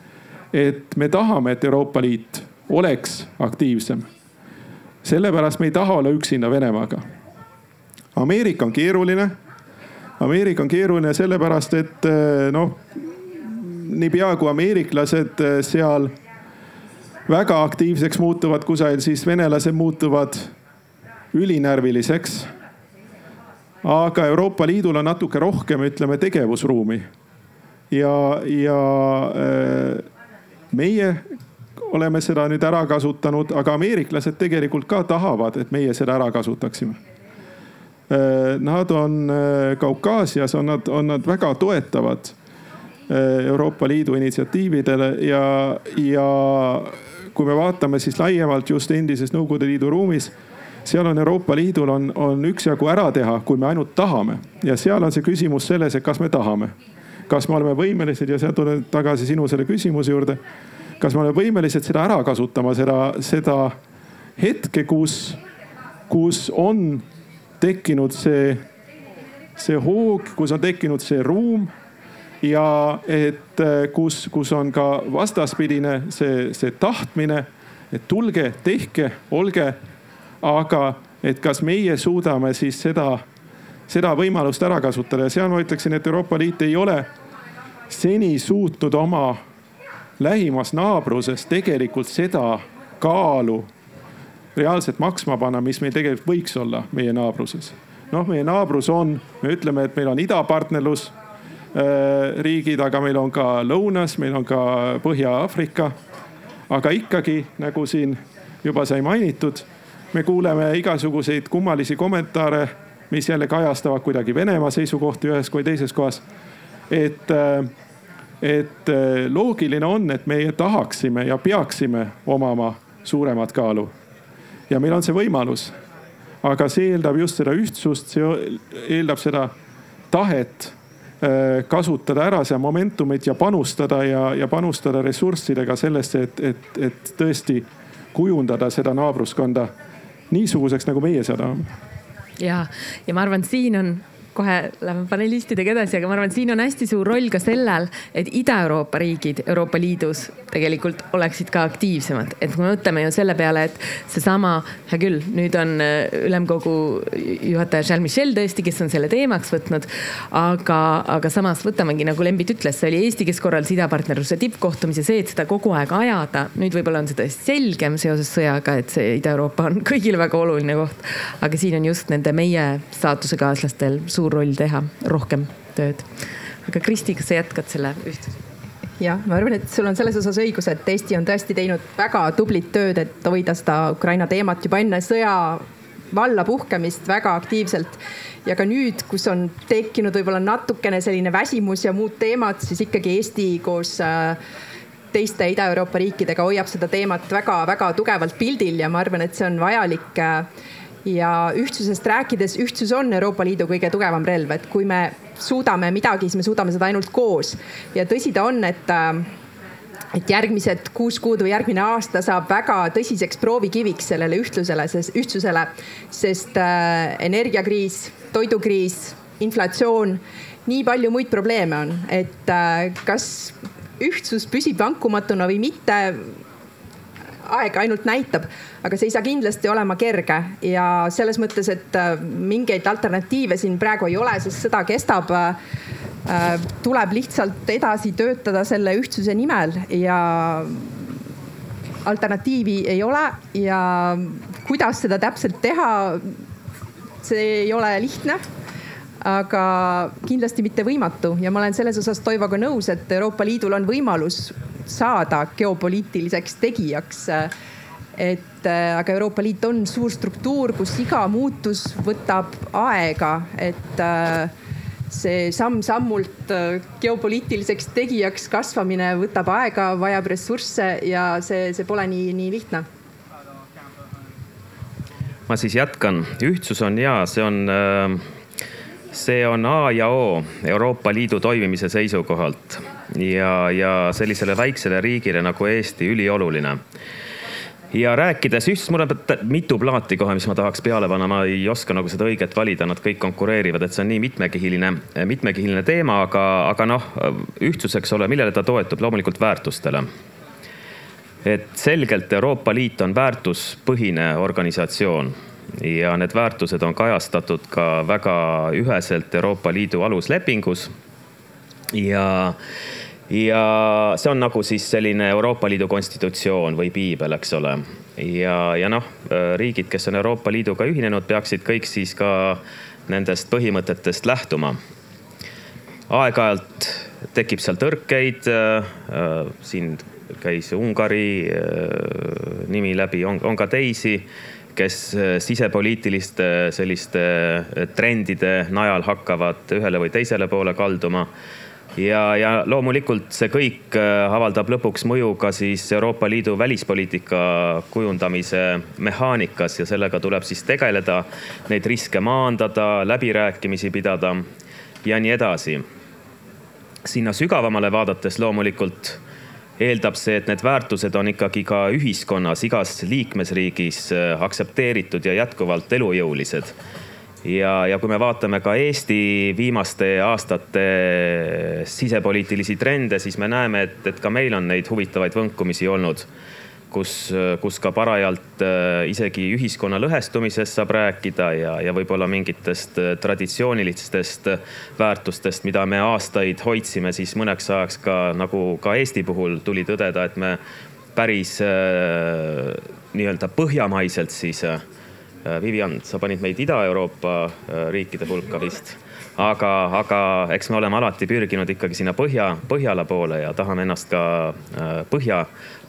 et me tahame, et Euroopa Liit oleks aktiivsem. sellepärast me ei taha olla üksinda Venemaaga. Ameerika on keeruline. Ameerika on keeruline sellepärast, et noh, niipea kui ameeriklased seal väga aktiivseks muutuvad kusagil, siis venelased muutuvad ülinärviliseks. aga Euroopa Liidul on natuke rohkem, ütleme, tegevusruumi. ja, ja äh, meie oleme seda nüüd ära kasutanud, aga ameeriklased tegelikult ka tahavad, et meie seda ära kasutaksime. Äh, nad on äh, Kaukaasias, on nad, on nad väga toetavad Euroopa Liidu initsiatiividele ja, ja kui me vaatame siis laiemalt just endises Nõukogude Liidu ruumis, seal on Euroopa Liidul on, on üksjagu ära teha, kui me ainult tahame. ja seal on see küsimus selles, et kas me tahame. kas me oleme võimelised ja sealt tulen tagasi sinu selle küsimuse juurde. kas me oleme võimelised seda ära kasutama, seda, seda hetke, kus, kus on tekkinud see, see hoog, kus on tekkinud see ruum ja et kus, kus on ka vastaspidine see, see tahtmine, et tulge, tehke, olge. Aga et kas meie suudame siis seda, seda võimalust ära kasutada ja seal ma ütleksin, et Euroopa Liit ei ole seni suutnud oma lähimas naabruses tegelikult seda kaalu reaalselt maksma panna, mis meil tegelikult võiks olla meie naabruses. noh, meie naabrus on, me ütleme, et meil on idapartnerlus Äh, riigid, aga meil on ka lõunas, meil on ka Põhja-Aafrika. aga ikkagi, nagu siin juba sai mainitud, me kuuleme igasuguseid kummalisi kommentaare, mis jälle kajastavad kuidagi Venemaa seisukohti ühes või teises kohas. et, äh, et äh, loogiline on, et meie tahaksime ja peaksime omama suuremat kaalu. ja meil on see võimalus. aga see eeldab just seda ühtsust, see eeldab seda tahet kasutada ära seda momentumit ja panustada ja, ja panustada ressurssidega sellesse, et, et, et tõesti kujundada seda naabruskonda niisuguseks, nagu meie seda tahame. ja, ja ma arvan, siin on kohe läheme panelistidega edasi, aga ma arvan, et siin on hästi suur roll ka sellel, et Ida-Euroopa riigid Euroopa Liidus tegelikult oleksid ka aktiivsemad. et kui me mõtleme ju selle peale, et seesama, hea küll, nüüd on äh, ülemkogu juhataja Charles Michel tõesti, kes on selle teemaks võtnud. aga, aga samas võtamegi nagu Lembit ütles, see oli Eesti, kes korraldas idapartnerluse tippkohtumise, see, et seda kogu aeg ajada. nüüd võib-olla on see tõesti selgem seoses sõjaga, et see Ida-Euroopa on kõigile väga oluline koht. aga siin on just nende meie staatusekaaslastele suur roll teha rohkem tööd. aga Kristi, kas sa jätkad selle ühtsusega? jah, ma arvan, et sul on selles osas õigus, et Eesti on tõesti teinud väga tublit tööd, et hoida seda Ukraina teemat juba enne sõja vallapuhkemist väga aktiivselt. ja ka nüüd, kus on tekkinud võib-olla natukene selline väsimus ja muud teemad, siis ikkagi Eesti koos äh, teiste Ida-Euroopa riikidega hoiab seda teemat väga-väga tugevalt pildil ja ma arvan, et see on vajalik äh, ja ühtsusest rääkides, ühtsus on Euroopa Liidu kõige tugevam relv, et kui me suudame midagi, siis me suudame seda ainult koos. ja tõsi ta on, et äh, et järgmised kuus kuud või järgmine aasta saab väga tõsiseks proovikiviks sellele ühtlusele, ühtsusele, sest äh, energiakriis, toidukriis, inflatsioon, nii palju muid probleeme on, et äh, kas ühtsus püsib vankumatuna või mitte aeg ainult näitab, aga see ei saa kindlasti olema kerge ja selles mõttes, et äh, mingeid alternatiive siin praegu ei ole, sest sõda kestab. Äh, tuleb lihtsalt edasi töötada selle ühtsuse nimel ja alternatiivi ei ole ja kuidas seda täpselt teha, see ei ole lihtne aga kindlasti mitte võimatu ja ma olen selles osas Toivoga nõus, et Euroopa Liidul on võimalus saada geopoliitiliseks tegijaks. et äh, aga Euroopa Liit on suur struktuur, kus iga muutus võtab aega, et äh, see samm-sammult äh, geopoliitiliseks tegijaks kasvamine võtab aega, vajab ressursse ja see, see pole nii, nii lihtne. Ma siis jätkan, ühtsus on ja see on see on A ja O Euroopa Liidu toimimise seisukohalt ja, ja sellisele väiksele riigile nagu Eesti ülioluline ja rääkides ühtsus, mul on mitu plaati kohe, mis ma tahaks peale panna, ma ei oska nagu seda õiget valida, nad kõik konkureerivad, et see on nii mitmekihiline, mitmekihiline teema, aga, aga noh, ühtsus, eks ole, millele ta toetub, loomulikult väärtustele. et selgelt Euroopa Liit on väärtuspõhine organisatsioon ja need väärtused on kajastatud ka väga üheselt Euroopa Liidu aluslepingus. ja ja see on nagu siis selline Euroopa Liidu konstitutsioon või piibel, eks ole. ja, ja noh, riigid, kes on Euroopa Liiduga ühinenud, peaksid kõik siis ka nendest põhimõtetest lähtuma. aeg-ajalt tekib seal tõrkeid. siin käis Ungari nimi läbi, on, on ka teisi, kes sisepoliitiliste selliste trendide najal hakkavad ühele või teisele poole kalduma ja, ja loomulikult see kõik äh, avaldab lõpuks mõju ka siis Euroopa Liidu välispoliitika kujundamise mehaanikas ja sellega tuleb siis tegeleda, neid riske maandada, läbirääkimisi pidada ja nii edasi. sinna sügavamale vaadates loomulikult eeldab see, et need väärtused on ikkagi ka ühiskonnas, igas liikmesriigis äh, aktsepteeritud ja jätkuvalt elujõulised ja, ja kui me vaatame ka Eesti viimaste aastate sisepoliitilisi trende, siis me näeme, et, et ka meil on neid huvitavaid võnkumisi olnud kus, kus ka parajalt äh, isegi ühiskonna lõhestumisest saab rääkida ja, ja võib-olla mingitest äh, traditsioonilistest väärtustest, mida me aastaid hoidsime, siis mõneks ajaks ka nagu ka Eesti puhul tuli tõdeda, et me päris äh, nii-öelda põhjamaiselt siis äh, Äh, Vivian, sa panid meid Ida-Euroopa äh, riikide hulka vist. aga, aga eks me oleme alati pürginud ikkagi sinna põhja, Põhjala poole ja tahame ennast ka äh, Põhja,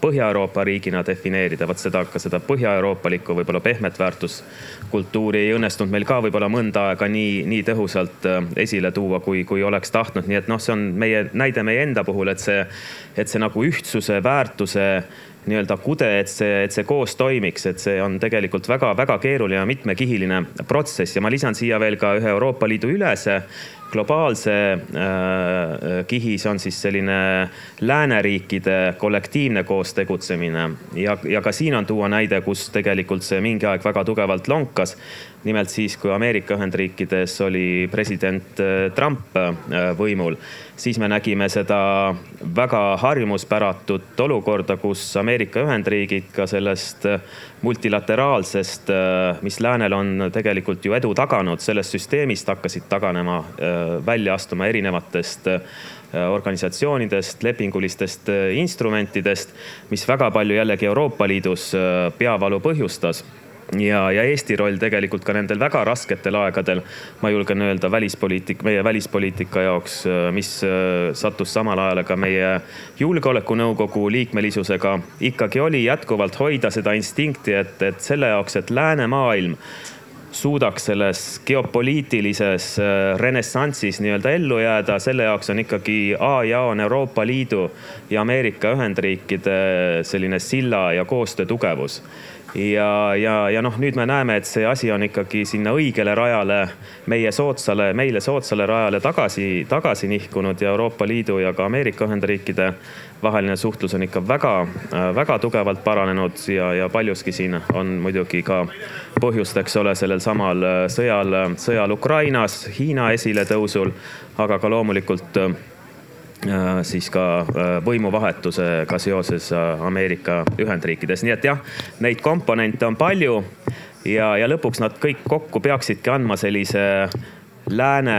Põhja-Euroopa riigina defineerida. vot seda, ka seda põhja-euroopalikku võib-olla pehmet väärtuskultuuri ei õnnestunud meil ka võib-olla mõnda aega nii, nii tõhusalt esile tuua, kui, kui oleks tahtnud. nii et noh, see on meie näide meie enda puhul, et see, et see nagu ühtsuse, väärtuse nii-öelda kude, et see, et see koos toimiks, et see on tegelikult väga-väga keeruline ja mitmekihiline protsess. Ja ma lisan siia veel ka ühe Euroopa Liidu ülese globaalse äh, kihis on siis selline lääneriikide kollektiivne koos tegutsemine ja, ja ka siin on tuua näide, kus tegelikult see mingi aeg väga tugevalt lonkas. Nimelt siis, kui Ameerika Ühendriikides oli president äh, Trump äh, võimul, siis me nägime seda väga harjumuspäratut olukorda, kus Ameerika Ühendriigid ka sellest äh, multilateraalsest, mis läänel on tegelikult ju edu taganud, sellest süsteemist hakkasid taganema, välja astuma erinevatest organisatsioonidest, lepingulistest instrumentidest, mis väga palju jällegi Euroopa Liidus peavalu põhjustas ja, ja Eesti roll tegelikult ka nendel väga rasketel aegadel, ma julgen öelda välispoliitik, meie välispoliitika jaoks, mis äh, sattus samal ajal ka meie julgeolekunõukogu liikmelisusega, ikkagi oli jätkuvalt hoida seda instinkti, et, et selle jaoks, et läänemaailm suudaks selles geopoliitilises äh, renessansis nii-öelda ellu jääda, selle jaoks on ikkagi A ja on Euroopa Liidu ja Ameerika Ühendriikide selline silla ja koostöö tugevus ja, ja, ja noh, nüüd me näeme, et see asi on ikkagi sinna õigele rajale, meie soodsale, meile soodsale rajale tagasi, tagasi nihkunud ja Euroopa Liidu ja ka Ameerika Ühendriikide vaheline suhtlus on ikka väga, väga tugevalt paranenud ja, ja paljuski siin on muidugi ka põhjust, eks ole, sellel samal sõjal, sõjal Ukrainas, Hiina esiletõusul, aga ka loomulikult Äh, siis ka äh, võimuvahetusega seoses äh, Ameerika Ühendriikides, nii et jah, neid komponente on palju ja, ja lõpuks nad kõik kokku peaksidki andma sellise lääne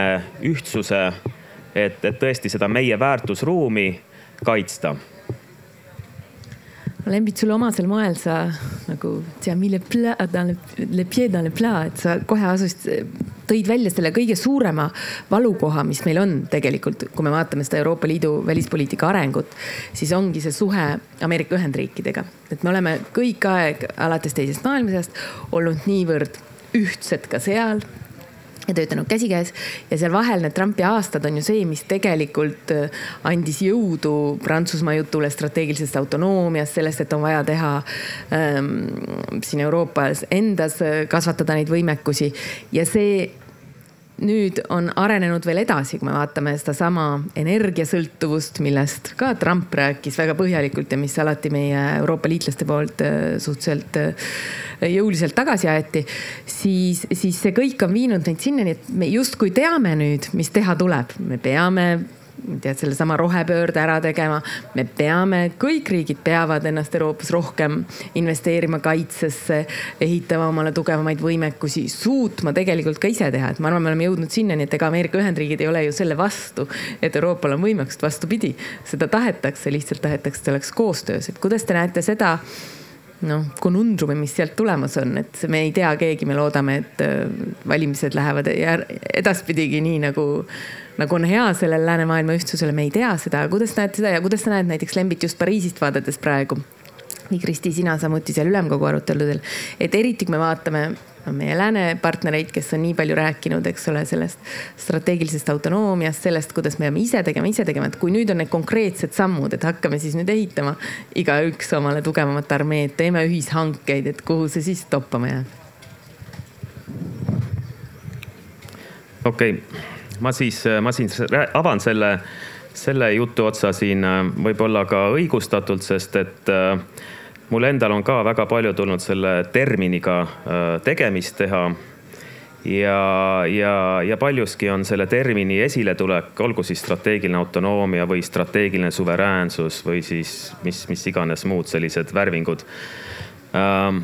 ühtsuse, et, et tõesti seda meie väärtusruumi kaitsta Lembit, sulle omasel moel sa nagu tea, mille pla, le pied dans le plat, et sa kohe asusid, tõid välja selle kõige suurema valukoha, mis meil on tegelikult, kui me vaatame seda Euroopa Liidu välispoliitika arengut, siis ongi see suhe Ameerika Ühendriikidega. et me oleme kõik aeg alates teisest maailmasõjast olnud niivõrd ühtsed ka seal ja töötanud käsikäes. Ja seal vahel need Trumpi aastad on ju see, mis tegelikult äh, andis jõudu Prantsusmaa jutule strateegilisest autonoomiast, sellest, et on vaja teha ähm, siin Euroopas endas äh, kasvatada neid võimekusi. Ja see nüüd on arenenud veel edasi, kui me vaatame sedasama energiasõltuvust, millest ka Trump rääkis väga põhjalikult ja mis alati meie Euroopa liitlaste poolt äh, suhteliselt äh, jõuliselt tagasi aeti. siis, siis see kõik on viinud meid sinnani, et me justkui teame nüüd, mis teha tuleb, me peame tead, sellesama rohepöörde ära tegema. me peame, kõik riigid peavad ennast Euroopas rohkem investeerima kaitsesse, ehitama omale tugevamaid võimekusi, suutma tegelikult ka ise teha, et ma arvan, me oleme jõudnud sinnani, et ega Ameerika Ühendriigid ei ole ju selle vastu, et Euroopal on võimekust, vastupidi, seda tahetakse, lihtsalt tahetakse, et oleks koostöös, et kuidas te näete seda noh, konundrumi, mis sealt tulemas on, et me ei tea keegi, me loodame, et äh, valimised lähevad edaspidigi nii nagu nagu on hea sellele läänemaailma ühtsusele, me ei tea seda, kuidas näed seda ja kuidas sa näed näiteks Lembit just Pariisist vaadates praegu? nii Kristi, sina samuti seal ülemkogu aruteludel, et eriti kui me vaatame meie lääne partnereid, kes on nii palju rääkinud, eks ole, sellest strateegilisest autonoomiast, sellest, kuidas me peame ise tegema, ise tegema, et kui nüüd on need konkreetsed sammud, et hakkame siis nüüd ehitama igaüks omale tugevamat armeed, teeme ühishankeid, et kuhu see siis toppama jääb? okei okay ma siis, ma siis avan selle, selle jutu otsa siin äh, võib-olla ka õigustatult, sest et äh, mul endal on ka väga palju tulnud selle terminiga äh, tegemist teha. Ja, ja, ja paljuski on selle termini esiletulek, olgu siis strateegiline autonoomia või strateegiline suveräänsus või siis mis, mis iganes muud sellised värvingud. Ähm,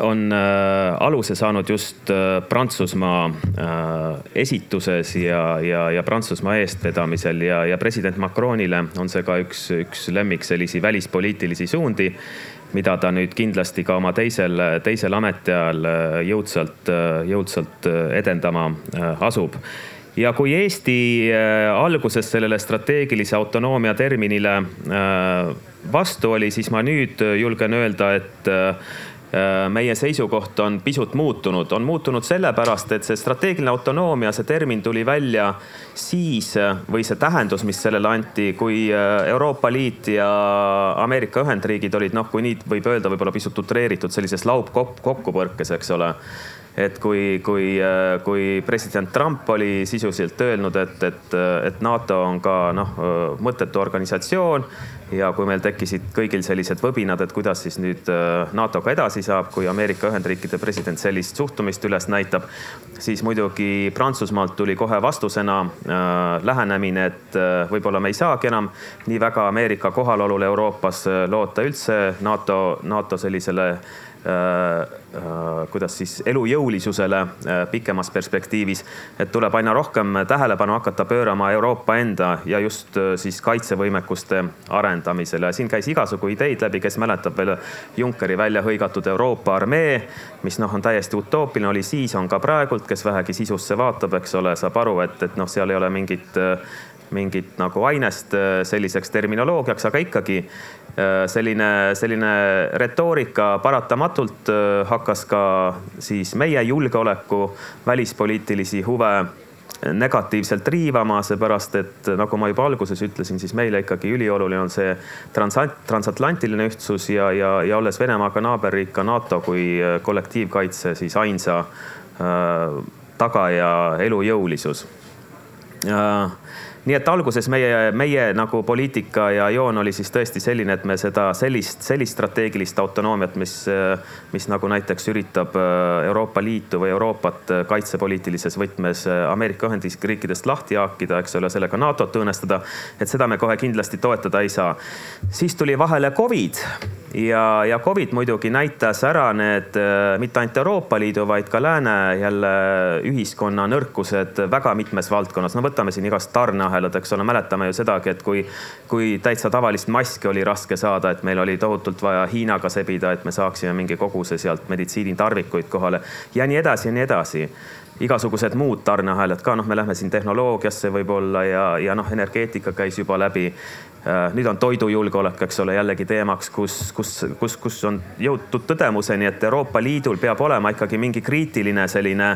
on äh, aluse saanud just äh, Prantsusmaa äh, esituses ja, ja, ja Prantsusmaa eestvedamisel ja, ja president Macronile on see ka üks, üks lemmik sellisi välispoliitilisi suundi, mida ta nüüd kindlasti ka oma teisel, teisel ametiajal jõudsalt, jõudsalt edendama asub. Ja kui Eesti alguses sellele strateegilise autonoomia terminile vastu oli, siis ma nüüd julgen öelda, et meie seisukoht on pisut muutunud, on muutunud sellepärast, et see strateegiline autonoomia, see termin tuli välja siis või see tähendus, mis sellele anti, kui äh, Euroopa Liit ja Ameerika Ühendriigid olid noh, kui nii võib öelda, võib-olla pisut utreeritud sellises laupkokkupõrkes, eks ole et kui, kui, kui president Trump oli sisuliselt öelnud, et, et, et NATO on ka noh, mõttetu organisatsioon ja kui meil tekkisid kõigil sellised võbinad, et kuidas siis nüüd NATO-ga edasi saab, kui Ameerika Ühendriikide president sellist suhtumist üles näitab, siis muidugi Prantsusmaalt tuli kohe vastusena äh, lähenemine, et äh, võib-olla me ei saagi enam nii väga Ameerika kohalolule Euroopas loota üldse NATO, NATO sellisele Äh, äh, kuidas siis elujõulisusele äh, pikemas perspektiivis. et tuleb aina rohkem tähelepanu hakata pöörama Euroopa enda ja just siis kaitsevõimekuste arendamisele. siin käis igasugu ideid läbi, kes mäletab veel Junckeri välja hõigatud Euroopa armee, mis noh, on täiesti utoopiline, oli siis, on ka praegult, kes vähegi sisusse vaatab, eks ole, saab aru, et, et noh, seal ei ole mingit mingit nagu ainest selliseks terminoloogiaks, aga ikkagi Äh, selline, selline retoorika paratamatult äh, hakkas ka siis meie julgeoleku välispoliitilisi huve negatiivselt riivama, seepärast et nagu ma juba alguses ütlesin, siis meile ikkagi ülioluline on see transat-, transatlantiline ühtsus ja, ja, ja olles Venemaaga naaberriik ka NATO kui äh, kollektiivkaitse siis ainsa äh, tagaja elujõulisus. Äh, nii et alguses meie, meie nagu poliitika ja joon oli siis tõesti selline, et me seda sellist, sellist strateegilist autonoomiat, mis, mis nagu näiteks üritab äh, Euroopa Liitu või Euroopat äh, kaitsepoliitilises võtmes äh, Ameerika Ühendriikidest lahti haakida, eks ole, sellega NATO-t õõnestada. et seda me kohe kindlasti toetada ei saa. siis tuli vahele Covid ja, ja Covid muidugi näitas ära need mitte ainult Euroopa Liidu, vaid ka lääne jälle ühiskonna nõrkused väga mitmes valdkonnas. no võtame siin igast tarne tarneahelad, eks ole, mäletame ju sedagi, et kui, kui täitsa tavalist maski oli raske saada, et meil oli tohutult vaja Hiinaga sebida, et me saaksime mingi koguse sealt meditsiinitarvikuid kohale ja nii edasi ja nii edasi igasugused muud tarneahelad ka, noh, me lähme siin tehnoloogiasse võib-olla ja, ja noh, energeetika käis juba läbi. Äh, nüüd on toidujulgeolek, eks ole, jällegi teemaks, kus, kus, kus, kus on jõutud tõdemuseni, et Euroopa Liidul peab olema ikkagi mingi kriitiline selline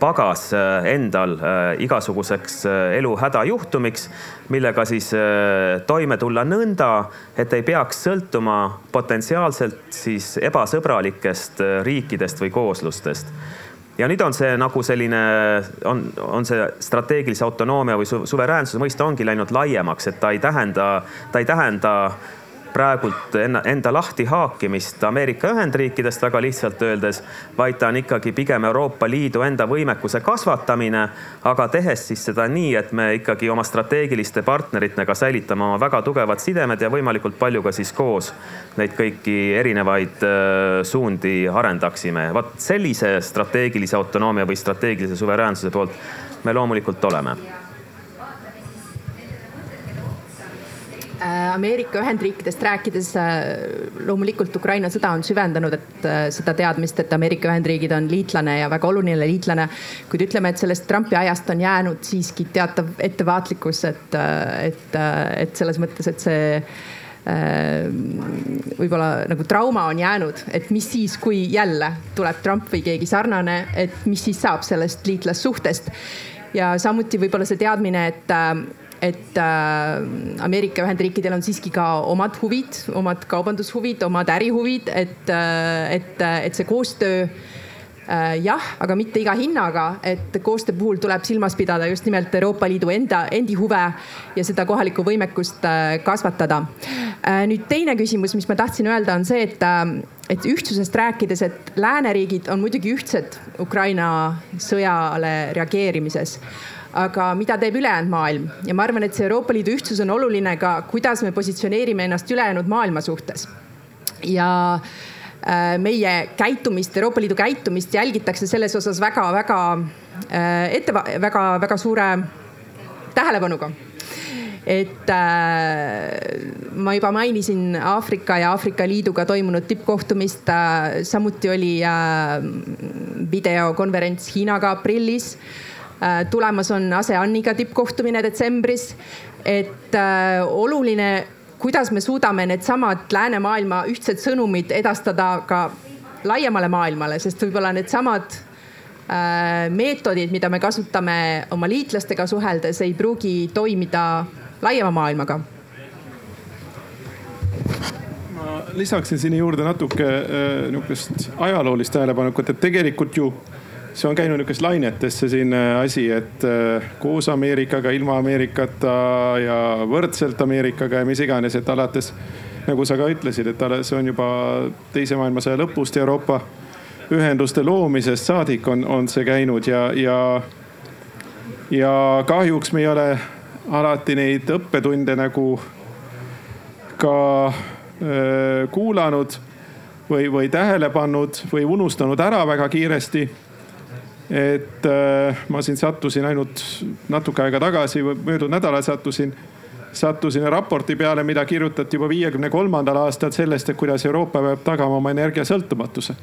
pagas äh, endal äh, igasuguseks elu hädajuhtumiks, millega siis toime tulla nõnda, et ei peaks sõltuma potentsiaalselt siis ebasõbralikest riikidest või kooslustest ja nüüd on see nagu selline, on, on see strateegilise autonoomia või su suveräänsuse mõiste ongi läinud laiemaks, et ta ei tähenda, ta ei tähenda praegult enda lahti haakimist Ameerika Ühendriikidest väga lihtsalt öeldes, vaid ta on ikkagi pigem Euroopa Liidu enda võimekuse kasvatamine, aga tehes siis seda nii, et me ikkagi oma strateegiliste partneritega säilitame oma väga tugevad sidemed ja võimalikult palju ka siis koos neid kõiki erinevaid äh, suundi arendaksime. vot sellise strateegilise autonoomia või strateegilise suveräänsuse poolt me loomulikult oleme Ameerika Ühendriikidest rääkides äh, loomulikult Ukraina sõda on süvendanud, et äh, seda teadmist, et Ameerika Ühendriigid on liitlane ja väga oluline liitlane. kuid ütleme, et sellest Trumpi ajast on jäänud siiski teatav ettevaatlikkus, et, et, et selles mõttes, et see võib-olla nagu trauma on jäänud, et mis siis, kui jälle tuleb Trump või keegi sarnane, et mis siis saab sellest liitlassuhtest. ja samuti võib-olla see teadmine, et et äh, Ameerika Ühendriikidel on siiski ka omad huvid, omad kaubandushuvid, omad ärihuvid, et äh,, et, et see koostöö äh, jah, aga mitte iga hinnaga, et koostöö puhul tuleb silmas pidada just nimelt Euroopa Liidu enda, endi huve ja seda kohalikku võimekust äh, kasvatada. Äh, nüüd teine küsimus, mis ma tahtsin öelda, on see, et, et ühtsusest rääkides, et lääneriigid on muidugi ühtsed Ukraina sõjale reageerimises aga mida teeb ülejäänud maailm ja ma arvan, et see Euroopa Liidu ühtsus on oluline ka, kuidas me positsioneerime ennast ülejäänud maailma suhtes. ja äh, meie käitumist, Euroopa Liidu käitumist jälgitakse selles osas väga-väga äh, ette, väga-väga suure tähelepanuga et äh, ma juba mainisin Aafrika ja Aafrika Liiduga toimunud tippkohtumist äh,. samuti oli äh, videokonverents Hiinaga aprillis äh, tulemas on ASEANiga tippkohtumine detsembris. et äh, oluline, kuidas me suudame needsamad läänemaailma ühtsed sõnumid edastada ka laiemale maailmale, sest võib-olla needsamad äh, meetodid, mida me kasutame oma liitlastega suheldes, ei pruugi toimida laiema maailmaga lisaksin sinna juurde natuke nihukest ajaloolist tähelepanekut, et tegelikult ju see on käinud nihukest lainetesse siin asi, et koos Ameerikaga, ilma Ameerikata ja võrdselt Ameerikaga ja mis iganes, et alates nagu sa ka ütlesid, et see on juba teise maailmasõja lõpust Euroopa ühenduste loomisest saadik on, on see käinud ja, ja, ja kahjuks me ei ole alati neid õppetunde nagu ka öö, kuulanud või, või tähele pannud või unustanud ära väga kiiresti. Et öö, ma siin sattusin ainult natuke aega tagasi, möödunud nädalal sattusin sattusin raporti peale, mida kirjutati juba viiekümne kolmandal aastal sellest, et kuidas Euroopa peab tagama oma energiasõltumatuse.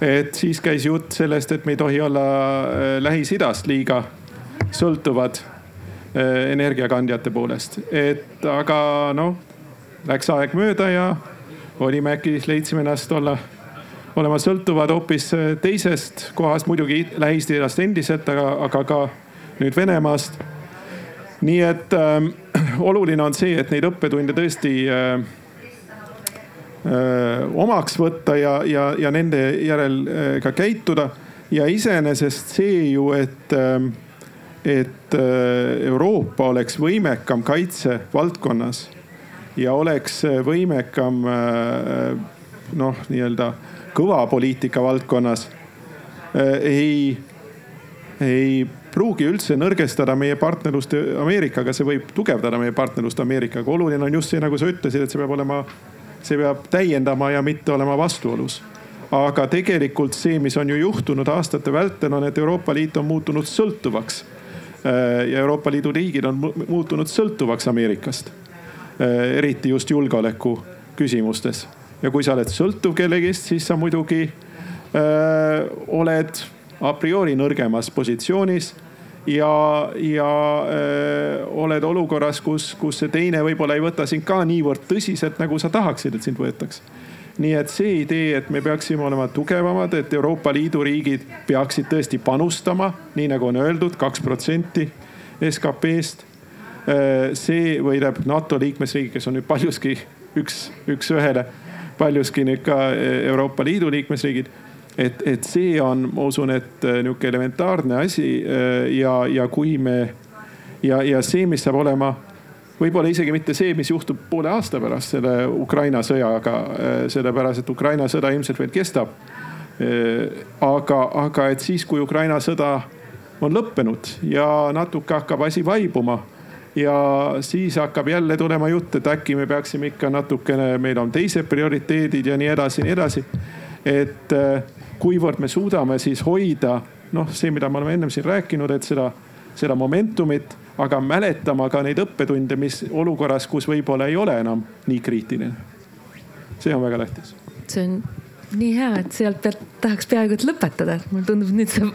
et siis käis jutt sellest, et me ei tohi olla äh, Lähis-Idast liiga sõltuvad äh, energiakandjate poolest, et aga noh, läks aeg mööda ja olime äkki, leidsime ennast olla, olema sõltuvad hoopis äh, teisest kohast, muidugi Lähis-Idast endiselt, aga, aga ka nüüd Venemaast nii et äh, oluline on see, et neid õppetunde tõesti äh, äh, omaks võtta ja, ja, ja nende järel äh, ka käituda. ja iseenesest see ju, et äh,, et äh, Euroopa oleks võimekam kaitsevaldkonnas ja oleks võimekam äh, noh, nii-öelda kõva poliitika valdkonnas äh, ei, ei pruugi üldse nõrgestada meie partnerlust Ameerikaga, see võib tugevdada meie partnerlust Ameerikaga. oluline on just see, nagu sa ütlesid, et see peab olema, see peab täiendama ja mitte olema vastuolus. aga tegelikult see, mis on ju juhtunud aastate vältel, on, et Euroopa Liit on muutunud sõltuvaks. ja Euroopa Liidu riigid on muutunud sõltuvaks Ameerikast. eriti just julgeoleku küsimustes. Ja kui sa oled sõltuv kellegist, siis sa muidugi öö, oled a priori nõrgemas positsioonis ja, ja öö, oled olukorras, kus, kus see teine võib-olla ei võta sind ka niivõrd tõsiselt, nagu sa tahaksid, et sind võetaks. nii et see idee, et me peaksime olema tugevamad, et Euroopa Liidu riigid peaksid tõesti panustama, nii nagu on öeldud, kaks protsenti SKP-st. see või tähendab NATO liikmesriigid, kes on nüüd paljuski üks, üks-ühele, paljuski nüüd ka Euroopa Liidu liikmesriigid et, et see on, ma usun, et äh, nihuke elementaarne asi äh, ja, ja kui me ja, ja see, mis saab olema võib-olla isegi mitte see, mis juhtub poole aasta pärast selle Ukraina sõjaga, sellepärast et Ukraina sõda ilmselt veel kestab. aga, aga et siis, kui Ukraina sõda on lõppenud ja natuke hakkab asi vaibuma ja siis hakkab jälle tulema jutt, et äkki me peaksime ikka natukene, meil on teised prioriteedid ja nii edasi, nii edasi. et kuivõrd me suudame siis hoida noh, see, mida me oleme ennem siin rääkinud, et seda, seda momentumit, aga mäletama ka neid õppetunde, mis olukorras, kus võib-olla ei ole enam nii kriitiline. see on väga tähtis. see on nii hea, et sealt pealt tahaks peaaegu et lõpetada, et mulle tundub, nüüd sa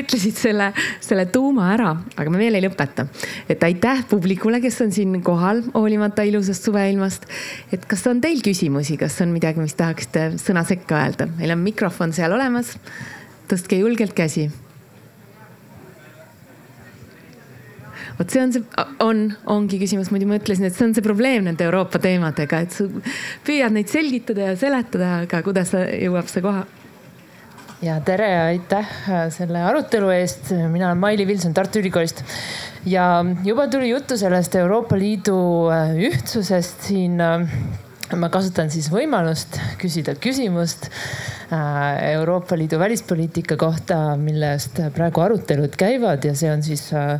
ütlesid selle, selle tuuma ära, aga me veel ei lõpeta. et aitäh publikule, kes on siin kohal, hoolimata ilusast suveilmast. et kas on teil küsimusi, kas on midagi, mis tahaksite sõna sekka öelda? meil on mikrofon seal olemas. tõstke julgelt käsi vot see on see, on, ongi küsimus, muidu ma ütlesin, et see on see probleem nende Euroopa teemadega, et sa püüad neid selgitada ja seletada, aga kuidas jõuab see koha? ja tere ja aitäh selle arutelu eest. mina olen Maili Vilson Tartu Ülikoolist ja juba tuli juttu sellest Euroopa Liidu ühtsusest siin ma kasutan siis võimalust küsida küsimust äh, Euroopa Liidu välispoliitika kohta, millest praegu arutelud käivad ja see on siis äh,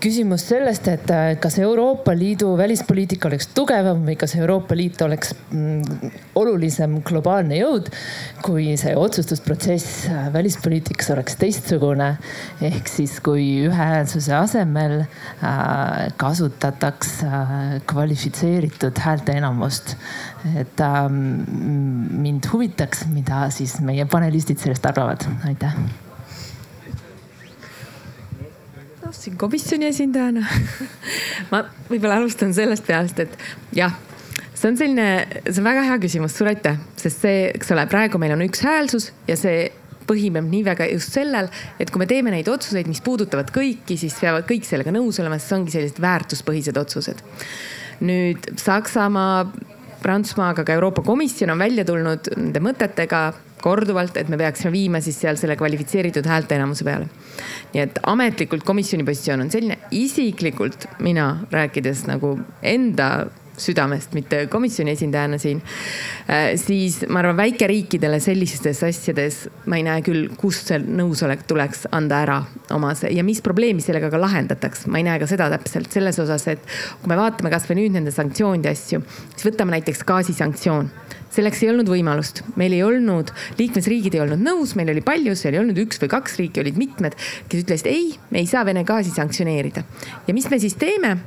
küsimus sellest, et äh, kas Euroopa Liidu välispoliitika oleks tugevam või kas Euroopa Liit oleks mm, olulisem globaalne jõud, kui see otsustusprotsess välispoliitikas oleks teistsugune. ehk siis, kui ühehäälsuse asemel kasutataks kvalifitseeritud häälteenamust et mind huvitaks, mida siis meie panelistid sellest arvavad, aitäh. Siin komisjoni esindajana ma võib-olla alustan sellest peast, et jah, see on selline, see on väga hea küsimus, suur aitäh, sest see, eks ole, praegu meil on ükshäälsus ja see põhineb nii väga just sellel, et kui me teeme neid otsuseid, mis puudutavad kõiki, siis peavad kõik sellega nõus olema, sest see ongi sellised väärtuspõhised otsused. nüüd Saksamaa Prantsusmaa, aga ka Euroopa Komisjon on välja tulnud nende mõtetega korduvalt, et me peaksime viima siis seal selle kvalifitseeritud häälteenamuse peale. nii et ametlikult komisjoni positsioon on selline, isiklikult mina rääkides nagu enda südamest, mitte komisjoni esindajana siin. Äh, siis ma arvan, väikeriikidele sellistes asjades ma ei näe küll, kust see nõusolek tuleks anda ära oma see ja mis probleemi sellega ka lahendataks. ma ei näe ka seda täpselt selles osas, et kui me vaatame kasvõi nüüd nende sanktsioonide asju, siis võtame näiteks gaasisanktsioon selleks ei olnud võimalust, meil ei olnud, liikmesriigid ei olnud nõus, meil oli palju, seal ei olnud üks või kaks riiki, olid mitmed, kes ütlesid ei, me ei saa Vene gaasi sanktsioneerida. ja mis me siis teeme?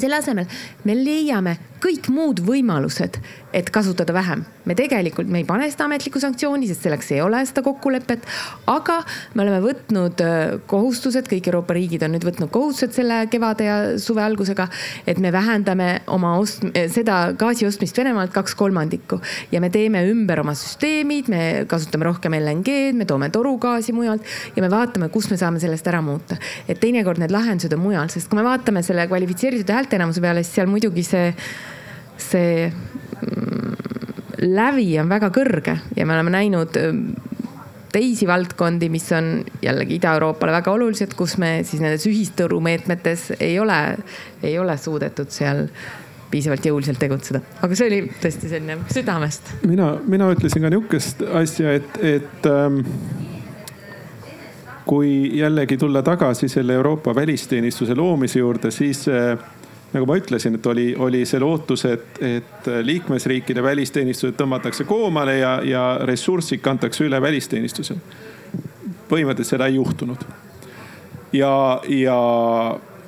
Selle asemel me leiame kõik muud võimalused, et kasutada vähem. me tegelikult, me ei pane seda ametlikku sanktsiooni, sest selleks ei ole seda kokkulepet. aga me oleme võtnud äh, kohustused, kõik Euroopa riigid on nüüd võtnud kohustused selle kevade ja suve algusega, et me vähendame oma ost-, seda gaasi ostmist Venemaalt kaks kolmandikku ja me teeme ümber oma süsteemid, me kasutame rohkem LNG-d, me toome torugaasi mujalt ja me vaatame, kus me saame sellest ära muuta. et teinekord need lahendused on mujal, sest kui me vaatame selle kvalifitseeritud häälteenamuse peale, siis seal muidugi see see lävi on väga kõrge ja me oleme näinud mm, teisi valdkondi, mis on jällegi Ida-Euroopale väga olulised, kus me siis nendes ühisturumeetmetes ei ole, ei ole suudetud seal piisavalt jõuliselt tegutseda, aga see oli tõesti selline südamest. mina, mina ütlesin ka nihukest asja, et, et ähm, kui jällegi tulla tagasi selle Euroopa välisteenistuse loomise juurde, siis äh, nagu ma ütlesin, et oli, oli see lootus, et, et liikmesriikide välisteenistused tõmmatakse koomale ja, ja ressurssid kantakse üle välisteenistusele. põhimõtteliselt seda ei juhtunud. ja, ja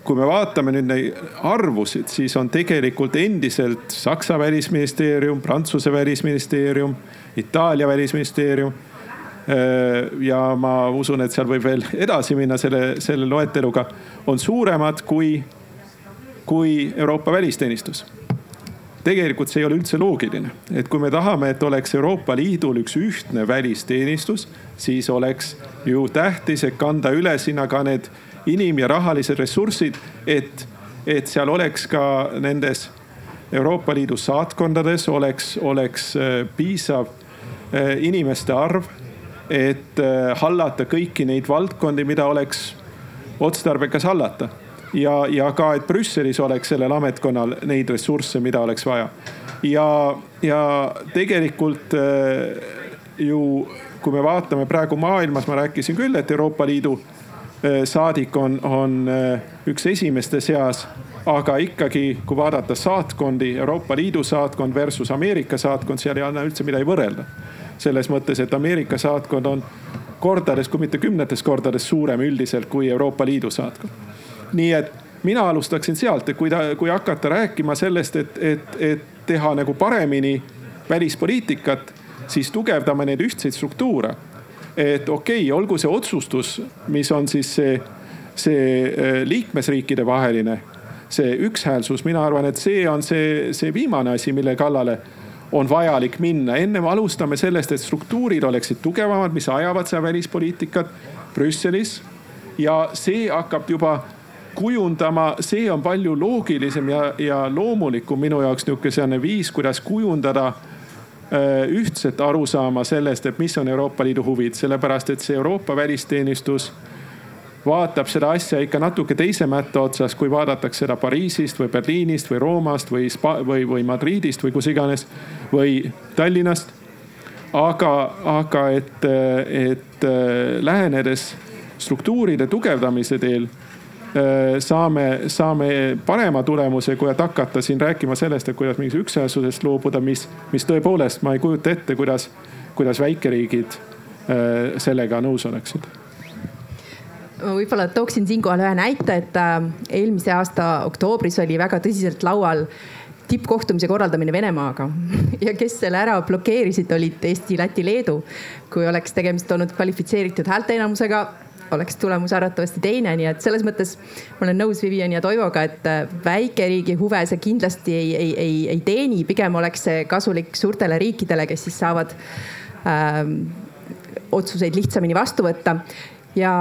kui me vaatame nüüd neid arvusid, siis on tegelikult endiselt Saksa välisministeerium, Prantsuse välisministeerium, Itaalia välisministeerium ja ma usun, et seal võib veel edasi minna selle, selle loeteluga, on suuremad kui kui Euroopa välisteenistus. tegelikult see ei ole üldse loogiline, et kui me tahame, et oleks Euroopa Liidul üks ühtne välisteenistus, siis oleks ju tähtis, et kanda üle sinna ka need inim- ja rahalised ressursid, et, et seal oleks ka nendes Euroopa Liidu saatkondades oleks, oleks äh, piisav äh, inimeste arv, et äh, hallata kõiki neid valdkondi, mida oleks otstarbekas hallata ja, ja ka, et Brüsselis oleks sellel ametkonnal neid ressursse, mida oleks vaja. ja, ja tegelikult äh, ju, kui me vaatame praegu maailmas, ma rääkisin küll, et Euroopa Liidu äh, saadik on, on äh, üks esimeste seas aga ikkagi, kui vaadata saatkondi, Euroopa Liidu saatkond versus Ameerika saatkond, seal ei anna üldse midagi võrrelda. selles mõttes, et Ameerika saatkond on kordades, kui mitte kümnetes kordades suurem üldiselt kui Euroopa Liidu saatkond nii et mina alustaksin sealt, et kui ta, kui hakata rääkima sellest, et, et, et teha nagu paremini välispoliitikat, siis tugevdame neid ühtseid struktuure. et okei okay,, olgu see otsustus, mis on siis see, see äh, liikmesriikide vaheline, see ükshäälsus, mina arvan, et see on see, see viimane asi, mille kallale on vajalik minna. ennem alustame sellest, et struktuurid oleksid tugevamad, mis ajavad seda välispoliitikat Brüsselis. ja see hakkab juba kujundama, see on palju loogilisem ja, ja loomulikum minu jaoks niisugune viis, kuidas kujundada äh, ühtset arusaama sellest, et mis on Euroopa Liidu huvid, sellepärast et see Euroopa välisteenistus vaatab seda asja ikka natuke teise mätta otsas, kui vaadatakse seda Pariisist või Berliinist või Roomast või Spa- või, või Madridist või kus iganes või Tallinnast. aga, aga et, et äh, lähenedes struktuuride tugevdamise teel saame, saame parema tulemuse, kui et hakata siin rääkima sellest, et kuidas mingist ükshäälsusest loobuda, mis, mis tõepoolest ma ei kujuta ette, kuidas, kuidas väikeriigid äh, sellega nõus oleksid ma võib-olla tooksin siinkohal ühe näite, et äh, eelmise aasta oktoobris oli väga tõsiselt laual tippkohtumise korraldamine Venemaaga ja kes selle ära blokeerisid, olid Eesti, Läti, Leedu. kui oleks tegemist olnud kvalifitseeritud häälteenamusega, oleks tulemus arvatavasti teine, nii et selles mõttes ma olen nõus Viviani ja Toivoga, et äh, väikeriigi huve see kindlasti ei, ei, ei, ei teeni, pigem oleks see kasulik suurtele riikidele, kes siis saavad ähm, otsuseid lihtsamini vastu võtta. Ja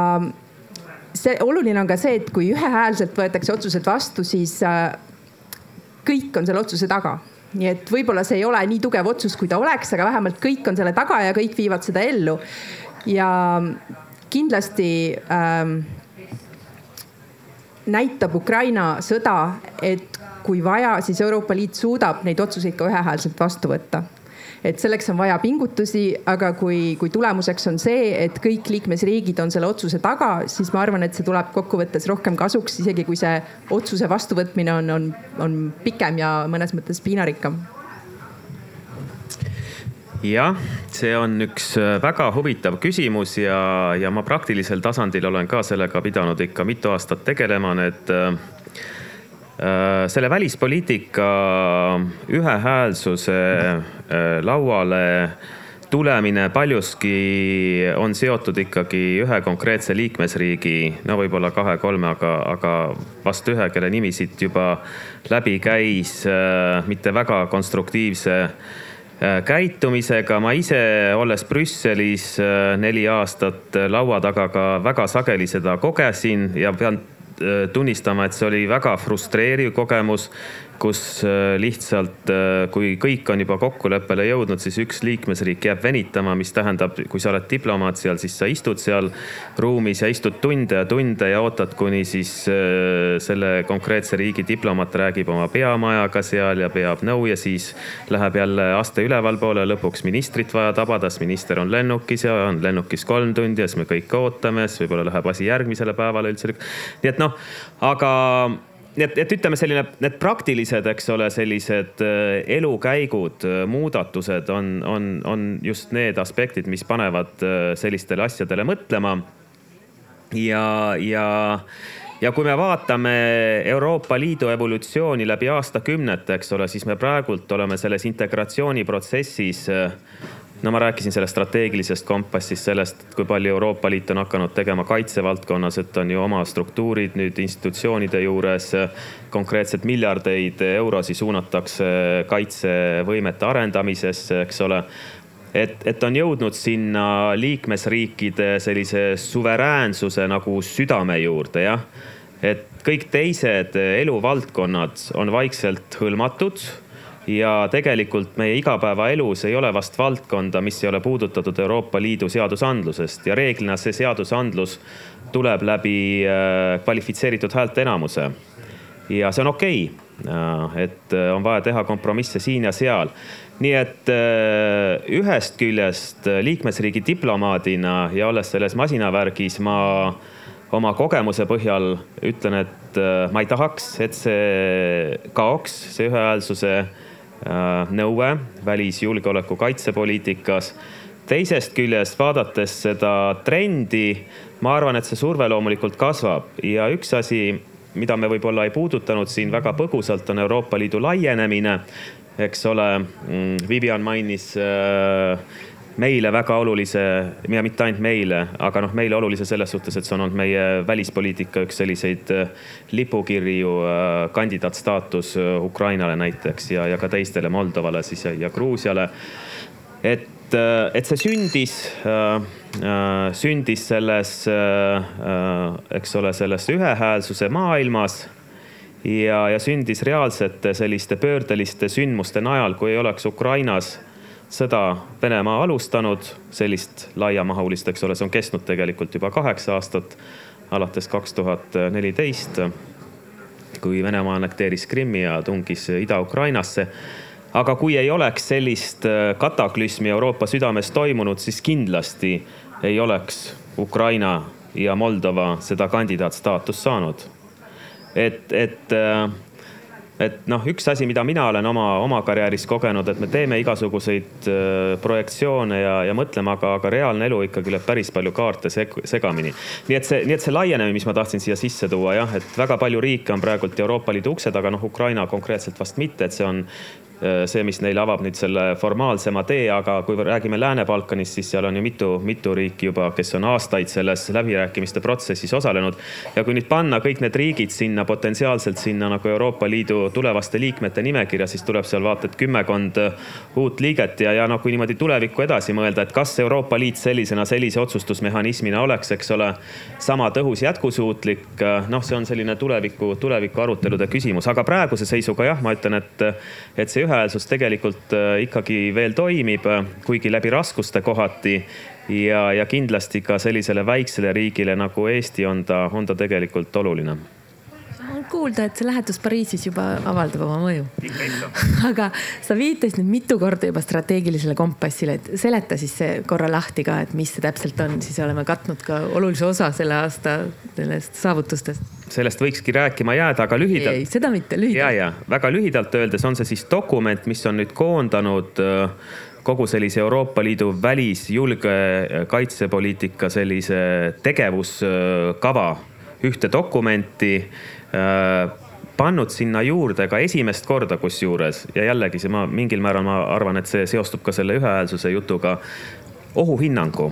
see oluline on ka see, et kui ühehäälselt võetakse otsused vastu, siis äh, kõik on selle otsuse taga. Nii et võib-olla see ei ole nii tugev otsus, kui ta oleks, aga vähemalt kõik on selle taga ja kõik viivad seda ellu. ja kindlasti ähm, näitab Ukraina sõda, et kui vaja, siis Euroopa Liit suudab neid otsuseid ka ühehäälselt vastu võtta. Et selleks on vaja pingutusi, aga kui, kui tulemuseks on see, et kõik liikmesriigid on selle otsuse taga, siis ma arvan, et see tuleb kokkuvõttes rohkem kasuks, isegi kui see otsuse vastuvõtmine on, on, on pikem ja mõnes mõttes piinarikkam jah, see on üks äh, väga huvitav küsimus ja, ja ma praktilisel tasandil olen ka sellega pidanud ikka mitu aastat tegelema, need äh, äh, selle välispoliitika ühehäälsuse lauale tulemine paljuski on seotud ikkagi ühe konkreetse liikmesriigi, no võib-olla kahe-kolme, aga, aga vast ühe, kelle nimi siit juba läbi käis, mitte väga konstruktiivse käitumisega. ma ise, olles Brüsselis äh, neli aastat äh, laua taga ka väga sageli seda kogesin ja pean tunnistama, et see oli väga frustreeriv kogemus kus äh, lihtsalt, äh, kui kõik on juba kokkuleppele jõudnud, siis üks liikmesriik jääb venitama, mis tähendab, kui sa oled diplomaat seal, siis sa istud seal ruumis ja istud tunde ja tunde ja ootad, kuni siis äh, selle konkreetse riigi diplomaat räägib oma peamajaga seal ja peab nõu ja siis läheb jälle aste ülevalpoole, lõpuks ministrit vaja tabada, sest minister on lennukis ja on lennukis kolm tundi ja siis me kõik ootame, siis võib-olla läheb asi järgmisele päevale üldse. nii et noh, aga nii et, et ütleme, selline, need praktilised, eks ole, sellised äh, elukäigud, äh, muudatused on, on, on just need aspektid, mis panevad äh, sellistele asjadele mõtlema. ja, ja, ja kui me vaatame Euroopa Liidu evolutsiooni läbi aastakümnete, eks ole, siis me praegult oleme selles integratsiooniprotsessis no ma rääkisin sellest strateegilisest kompassist, sellest, kui palju Euroopa Liit on hakanud tegema kaitsevaldkonnas, et on ju oma struktuurid nüüd institutsioonide juures. konkreetselt miljardeid eurosid suunatakse kaitsevõimete arendamisesse, eks ole et, et on jõudnud sinna liikmesriikide sellise suveräänsuse nagu südame juurde, jah. et kõik teised eluvaldkonnad on vaikselt hõlmatud ja tegelikult meie igapäevaelus ei ole vast valdkonda, mis ei ole puudutatud Euroopa Liidu seadusandlusest ja reeglina see seadusandlus tuleb läbi äh, kvalifitseeritud häälteenamuse. ja see on okei okay., äh, et äh, on vaja teha kompromisse siin ja seal. nii et ühest küljest liikmesriigi diplomaadina ja olles selles masinavärgis, ma oma kogemuse põhjal ütlen, et ma ei tahaks, et see kaoks, see ühehäälsuse nõue välis-, julgeoleku, kaitsepoliitikas. teisest küljest vaadates seda trendi, ma arvan, et see surve loomulikult kasvab ja üks asi, mida me võib-olla ei puudutanud siin väga põgusalt, on Euroopa Liidu laienemine. eks ole, mm, Vivian mainis äh, meile väga olulise ja mitte ainult meile, aga noh, meile olulise selles suhtes, et see on olnud meie välispoliitika üks selliseid äh, lipukirju, äh, kandidaatstaatus äh, Ukrainale näiteks ja, ja ka teistele Moldovale siis ja, ja Gruusiale. et, et see sündis, sündis selles, eks ole, selles ühehäälsuse maailmas ja, ja sündis reaalsete selliste pöördeliste sündmuste najal, kui ei oleks Ukrainas sõda Venemaa alustanud, sellist laiamahulist, eks ole, see on kestnud tegelikult juba kaheksa aastat, alates kaks tuhat neliteist, kui Venemaa annekteeris Krimmi ja tungis Ida-Ukrainasse. aga kui ei oleks sellist äh, kataklüsmi Euroopa südames toimunud, siis kindlasti ei oleks Ukraina ja Moldova seda kandidaatstaatust saanud. et, et äh, et noh, üks asi, mida mina olen oma, oma karjääris kogenud, et me teeme igasuguseid äh, projektsioone ja, ja mõtleme, aga, aga reaalne elu ikkagi lööb päris palju kaarte seg segamini. nii et see, nii et see laienemine, mis ma tahtsin siia sisse tuua jah, et väga palju riike on praegult Euroopa Liidu ukse taga, noh Ukraina konkreetselt vast mitte, et see on see, mis neile avab nüüd selle formaalsema tee, aga kui räägime Lääne-Balkanist, siis seal on ju mitu, mitu riiki juba, kes on aastaid selles läbirääkimiste protsessis osalenud. ja kui nüüd panna kõik need riigid sinna potentsiaalselt sinna nagu Euroopa Liidu tulevaste liikmete nimekirja, siis tuleb seal vaata et kümmekond uut liiget ja, ja noh, kui niimoodi tulevikku edasi mõelda, et kas Euroopa Liit sellisena, sellise otsustusmehhanismina oleks, eks ole, sama tõhus, jätkusuutlik. noh, see on selline tuleviku, tuleviku arutelude küsimus, aga praeguse seisuga jah, ma ütlen, et, et see ühe ühehäälsus tegelikult ikkagi veel toimib, kuigi läbi raskuste kohati ja, ja kindlasti ka sellisele väiksele riigile nagu Eesti on ta, on ta tegelikult oluline on kuulda, et see lähetus Pariisis juba avaldab oma mõju. aga sa viitasid nüüd mitu korda juba strateegilisele kompassile, et seleta siis see korra lahti ka, et mis see täpselt on, siis oleme katnud ka olulise osa selle aasta sellest saavutustest. sellest võikski rääkima jääda, aga lühidalt. ei, seda mitte, lühidalt. ja, ja väga lühidalt öeldes on see siis dokument, mis on nüüd koondanud äh, kogu sellise Euroopa Liidu välis, julge, kaitsepoliitika sellise tegevuskava ühte dokumenti Äh, pannud sinna juurde ka esimest korda kusjuures ja jällegi see ma mingil määral ma arvan, et see seostub ka selle ühehäälsuse jutuga, ohuhinnangu.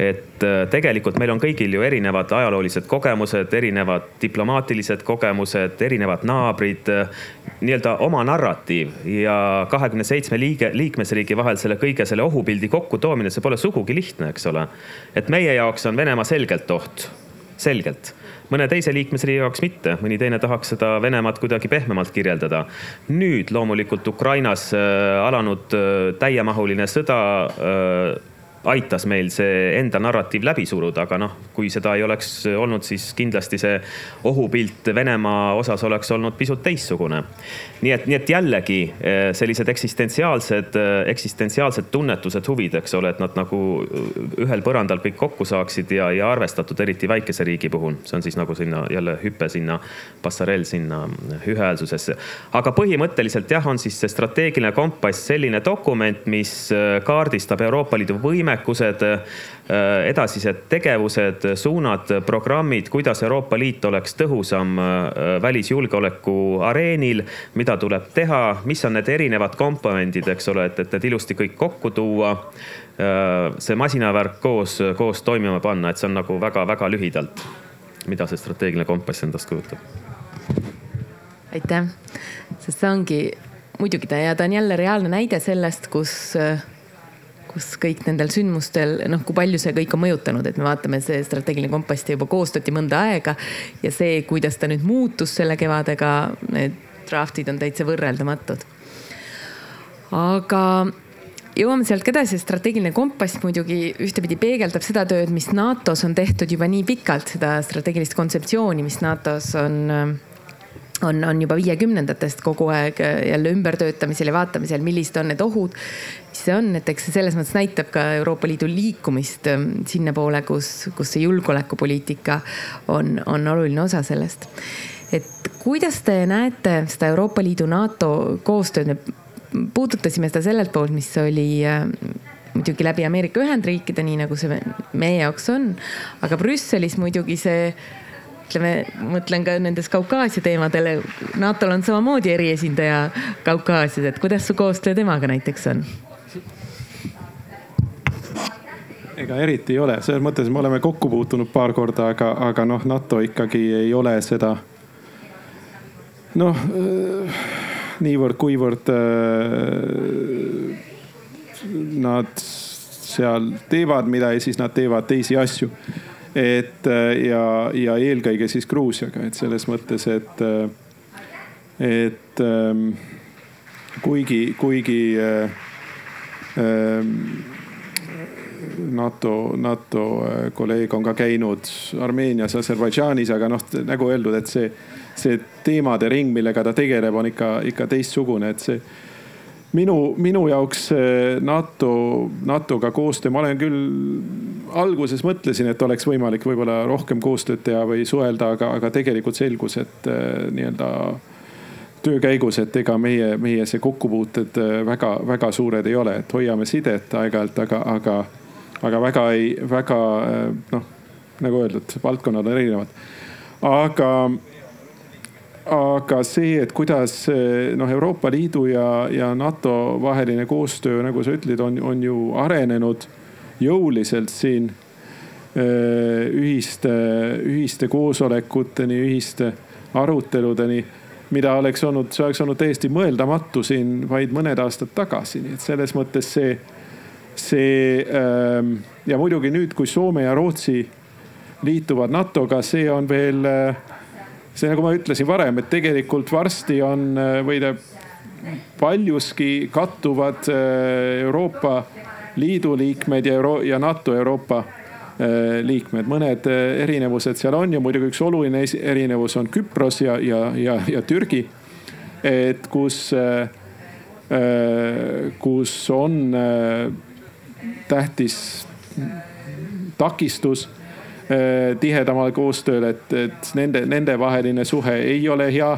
Et äh, tegelikult meil on kõigil ju erinevad ajaloolised kogemused, erinevad diplomaatilised kogemused, erinevad naabrid, äh, nii-öelda oma narratiiv ja kahekümne seitsme liige, liikmesriigi vahel selle kõige selle ohupildi kokkutoomine, see pole sugugi lihtne, eks ole. et meie jaoks on Venemaa selgelt oht, selgelt mõne teise liikmesriigi jaoks mitte, mõni teine tahaks seda Venemaad kuidagi pehmemalt kirjeldada. nüüd loomulikult Ukrainas äh, alanud äh, täiemahuline sõda äh, aitas meil see enda narratiiv läbi suruda, aga noh, kui seda ei oleks olnud, siis kindlasti see ohupilt Venemaa osas oleks olnud pisut teistsugune. nii et, nii et jällegi eh, sellised eksistentsiaalsed, eh, eksistentsiaalsed tunnetused, huvid, eks ole, et nad nagu ühel põrandal kõik kokku saaksid ja, ja arvestatud, eriti väikese riigi puhul. see on siis nagu sinna jälle hüpe sinna, passarell sinna ühehäälsusesse. aga põhimõtteliselt jah, on siis see strateegiline kompass selline dokument, mis eh, kaardistab Euroopa Liidu võime võimekused, äh, edasised tegevused, suunad, programmid, kuidas Euroopa Liit oleks tõhusam äh, välisjulgeoleku areenil, mida tuleb teha, mis on need erinevad komponendid, eks ole, et, et need ilusti kõik kokku tuua. Äh, see masinavärk koos, koos toimima panna, et see on nagu väga-väga lühidalt, mida see strateegiline kompass endast kujutab. aitäh, sest see ongi muidugi ta ja ta on jälle reaalne näide sellest, kus kus kõik nendel sündmustel, noh, kui palju see kõik on mõjutanud, et me vaatame, see strateegiline kompass juba koostati mõnda aega ja see, kuidas ta nüüd muutus selle kevadega, need draftid on täitsa võrreldamatud. aga jõuame sealt ka edasi, strateegiline kompass muidugi ühtepidi peegeldab seda tööd, mis NATO-s on tehtud juba nii pikalt, seda strateegilist kontseptsiooni, mis NATO-s on on, on juba viiekümnendatest kogu aeg jälle ümbertöötamisel ja vaatamisel, millised on need ohud. mis see on, et eks see selles mõttes näitab ka Euroopa Liidu liikumist ähm, sinnapoole, kus, kus see julgeolekupoliitika on, on oluline osa sellest. et kuidas te näete seda Euroopa Liidu, NATO koostööd, me puudutasime seda sellelt poolt, mis oli äh, muidugi läbi Ameerika Ühendriikide, nii nagu see meie jaoks on, aga Brüsselis muidugi see ütleme, mõtlen ka nendes Kaukaasia teemadele. NATO-l on samamoodi eriesindaja Kaukaasias, et kuidas su koostöö temaga näiteks on? ega eriti ei ole, selles mõttes me oleme kokku puutunud paar korda, aga, aga noh, NATO ikkagi ei ole seda. noh, niivõrd-kuivõrd äh, nad seal teevad midagi, siis nad teevad teisi asju et äh, ja, ja eelkõige siis Gruusiaga, et selles mõttes, et, äh, et ähm, kuigi, kuigi äh, ähm, NATO, NATO kolleeg on ka käinud Armeenias, Aserbaidžaanis, aga noh, nagu öeldud, et see, see teemade ring, millega ta tegeleb, on ikka, ikka teistsugune, et see minu, minu jaoks NATO, NATO-ga koostöö, ma olen küll, alguses mõtlesin, et oleks võimalik võib-olla rohkem koostööd teha või suhelda, aga, aga tegelikult selgus, et äh, nii-öelda töö käigus, et ega meie, meie see kokkupuuted väga-väga suured ei ole, et hoiame sidet aeg-ajalt, aga, aga, aga väga ei, väga noh, nagu öeldud, valdkonnad on erinevad. aga aga see, et kuidas noh, Euroopa Liidu ja, ja NATO vaheline koostöö, nagu sa ütled, on, on ju arenenud jõuliselt siin ühiste, ühiste koosolekuteni, ühiste aruteludeni, mida oleks olnud, see oleks olnud täiesti mõeldamatu siin vaid mõned aastad tagasi, nii et selles mõttes see, see ja muidugi nüüd, kui Soome ja Rootsi liituvad NATO-ga, see on veel see, nagu ma ütlesin varem, et tegelikult varsti on või paljuski kattuvad Euroopa Liidu liikmed ja Euro- ja NATO Euroopa liikmed, mõned erinevused seal on ja muidugi üks oluline erinevus on Küpros ja, ja, ja, ja Türgi. et kus, kus on tähtis takistus tihedamale koostööle, et, et nende, nende vaheline suhe ei ole hea.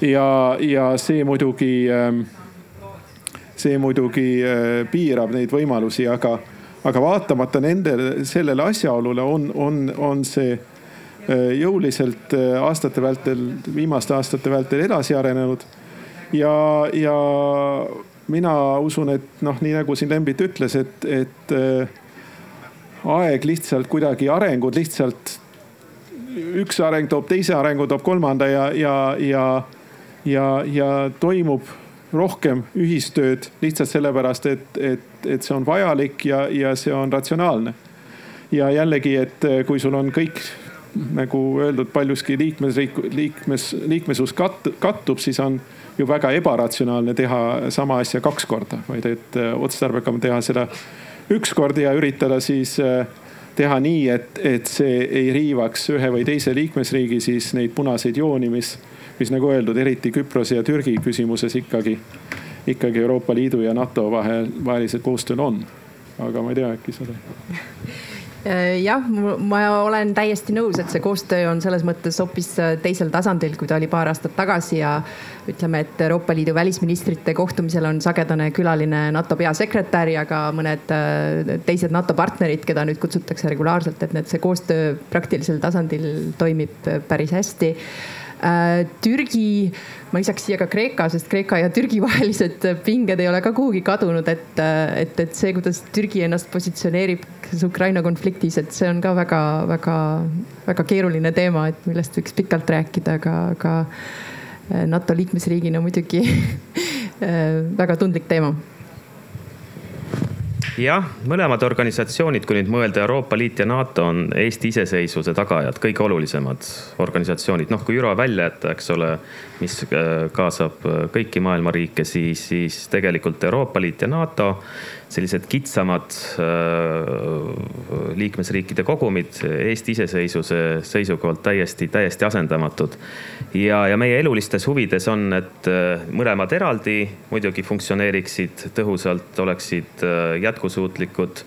ja, ja see muidugi, see muidugi piirab neid võimalusi, aga aga vaatamata nendele, sellele asjaolule on, on, on see äh, jõuliselt äh, aastate vältel, viimaste aastate vältel edasi arenenud. ja, ja mina usun, et noh, nii nagu siin Lembit ütles, et, et äh, aeg lihtsalt kuidagi, arengud lihtsalt, üks areng toob teise arengu, toob kolmanda ja, ja, ja, ja, ja toimub rohkem ühistööd lihtsalt sellepärast, et, et, et see on vajalik ja, ja see on ratsionaalne. ja jällegi, et kui sul on kõik nagu öeldud, paljuski liikmesriik, liikmes, liikmesus kat, kattub, siis on ju väga ebaratsionaalne teha sama asja kaks korda, vaid et otstarbekam teha seda üks kord ja üritada siis teha nii, et, et see ei riivaks ühe või teise liikmesriigi siis neid punaseid jooni, mis mis nagu öeldud, eriti Küprose ja Türgi küsimuses ikkagi, ikkagi Euroopa Liidu ja NATO vahel, vahelisel koostööl on. aga ma ei tea, äkki sa äh, jah, ma olen täiesti nõus, et see koostöö on selles mõttes hoopis äh, teisel tasandil, kui ta oli paar aastat tagasi ja ütleme, et Euroopa Liidu välisministrite kohtumisel on sagedane külaline NATO peasekretär ja ka mõned äh, teised NATO partnerid, keda nüüd kutsutakse regulaarselt, et need, see koostöö praktilisel tasandil toimib päris hästi. Äh, Türgi, ma lisaks siia ka Kreeka, sest Kreeka ja Türgi vahelised pinged ei ole ka kuhugi kadunud, et, äh, et, et see, kuidas Türgi ennast positsioneerib Ukraina konfliktis, et see on ka väga-väga-väga keeruline teema, et millest võiks pikalt rääkida, aga, aga äh, NATO liikmesriigina muidugi väga tundlik teema jah, mõlemad organisatsioonid, kui nüüd mõelda, Euroopa Liit ja NATO on Eesti iseseisvuse tagajad, kõige olulisemad organisatsioonid. noh, kui ÜRO välja jätta, eks ole, mis äh, kaasab äh, kõiki maailma riike, siis, siis tegelikult Euroopa Liit ja NATO sellised kitsamad äh, liikmesriikide kogumid Eesti iseseisvuse seisukohalt täiesti, täiesti asendamatud. ja, ja meie elulistes huvides on, et äh, mõlemad eraldi muidugi funktsioneeriksid tõhusalt, oleksid äh, jätkusuutlikud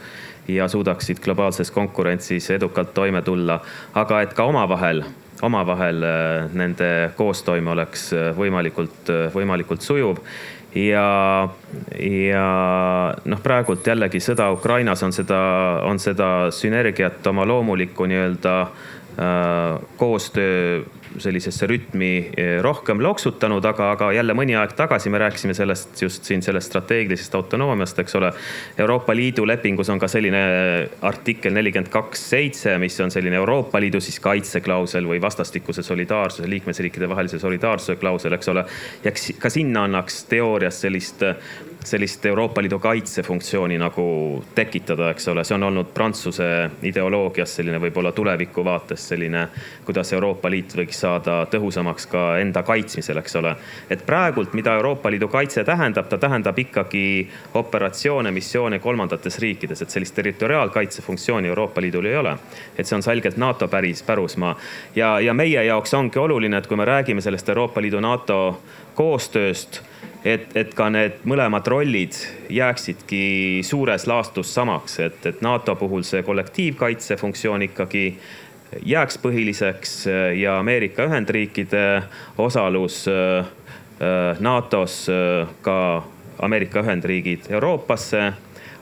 ja suudaksid globaalses konkurentsis edukalt toime tulla, aga et ka omavahel omavahel nende koostoime oleks võimalikult, võimalikult sujuv ja, ja noh, praegult jällegi sõda Ukrainas on seda, on seda sünergiat oma loomulikku nii-öelda äh, koostöö sellisesse rütmi eh, rohkem loksutanud, aga, aga jälle mõni aeg tagasi me rääkisime sellest just siin sellest strateegilisest autonoomiast, eks ole. Euroopa Liidu lepingus on ka selline artikkel nelikümmend kaks seitse, mis on selline Euroopa Liidu siis kaitseklausel või vastastikuse solidaarsuse, liikmesriikide vahelise solidaarsuse klausel, eks ole. ja ka sinna annaks teoorias sellist sellist Euroopa Liidu kaitsefunktsiooni nagu tekitada, eks ole, see on olnud Prantsuse ideoloogias selline võib-olla tuleviku vaates selline, kuidas Euroopa Liit võiks saada tõhusamaks ka enda kaitsmisel, eks ole. et praegult, mida Euroopa Liidu kaitse tähendab, ta tähendab ikkagi operatsioone, missioone kolmandates riikides, et sellist territoriaalkaitse funktsiooni Euroopa Liidul ei ole. et see on selgelt NATO päris pärusmaa ja, ja meie jaoks ongi oluline, et kui me räägime sellest Euroopa Liidu NATO koostööst et, et ka need mõlemad rollid jääksidki suures laastus samaks, et, et NATO puhul see kollektiivkaitse funktsioon ikkagi jääks põhiliseks ja Ameerika Ühendriikide osalus äh, äh, NATO-s äh, ka Ameerika Ühendriigid Euroopasse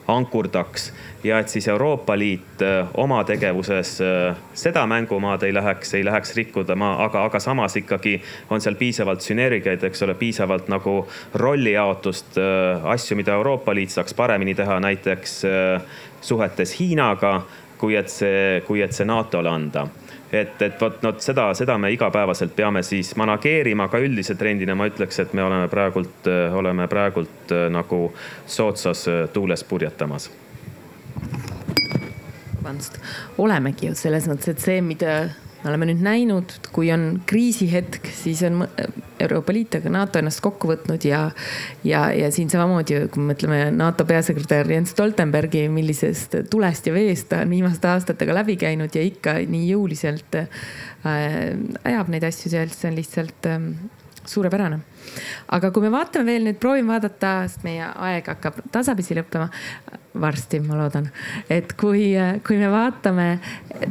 ankurdaks ja et siis Euroopa Liit äh, oma tegevuses äh, seda mängumaad ei läheks, ei läheks rikkudama, aga, aga samas ikkagi on seal piisavalt sünergiaid, eks ole, piisavalt nagu rollijaotust, äh, asju, mida Euroopa Liit saaks paremini teha, näiteks suhetes Hiinaga, kui et see, kui et see NATO-le anda et, et vot, no seda, seda me igapäevaselt peame siis manageerima, aga üldise trendina ma ütleks, et me oleme praegult, oleme praegult nagu soodsas tuules purjetamas. Vabandust, olemegi ju selles mõttes, et see, mida me oleme nüüd näinud, kui on kriisihetk, siis on Euroopa Liit ja ka NATO ennast kokku võtnud ja, ja, ja siin samamoodi, kui me mõtleme NATO peasekretär Jens Stoltenbergi, millisest tulest ja veest ta on viimaste aastatega läbi käinud ja ikka nii jõuliselt äh, ajab neid asju seal, see on lihtsalt äh, suurepärane. aga kui me vaatame veel nüüd, proovime vaadata, sest meie aeg hakkab tasapisi lõppema varsti, ma loodan. et kui, kui me vaatame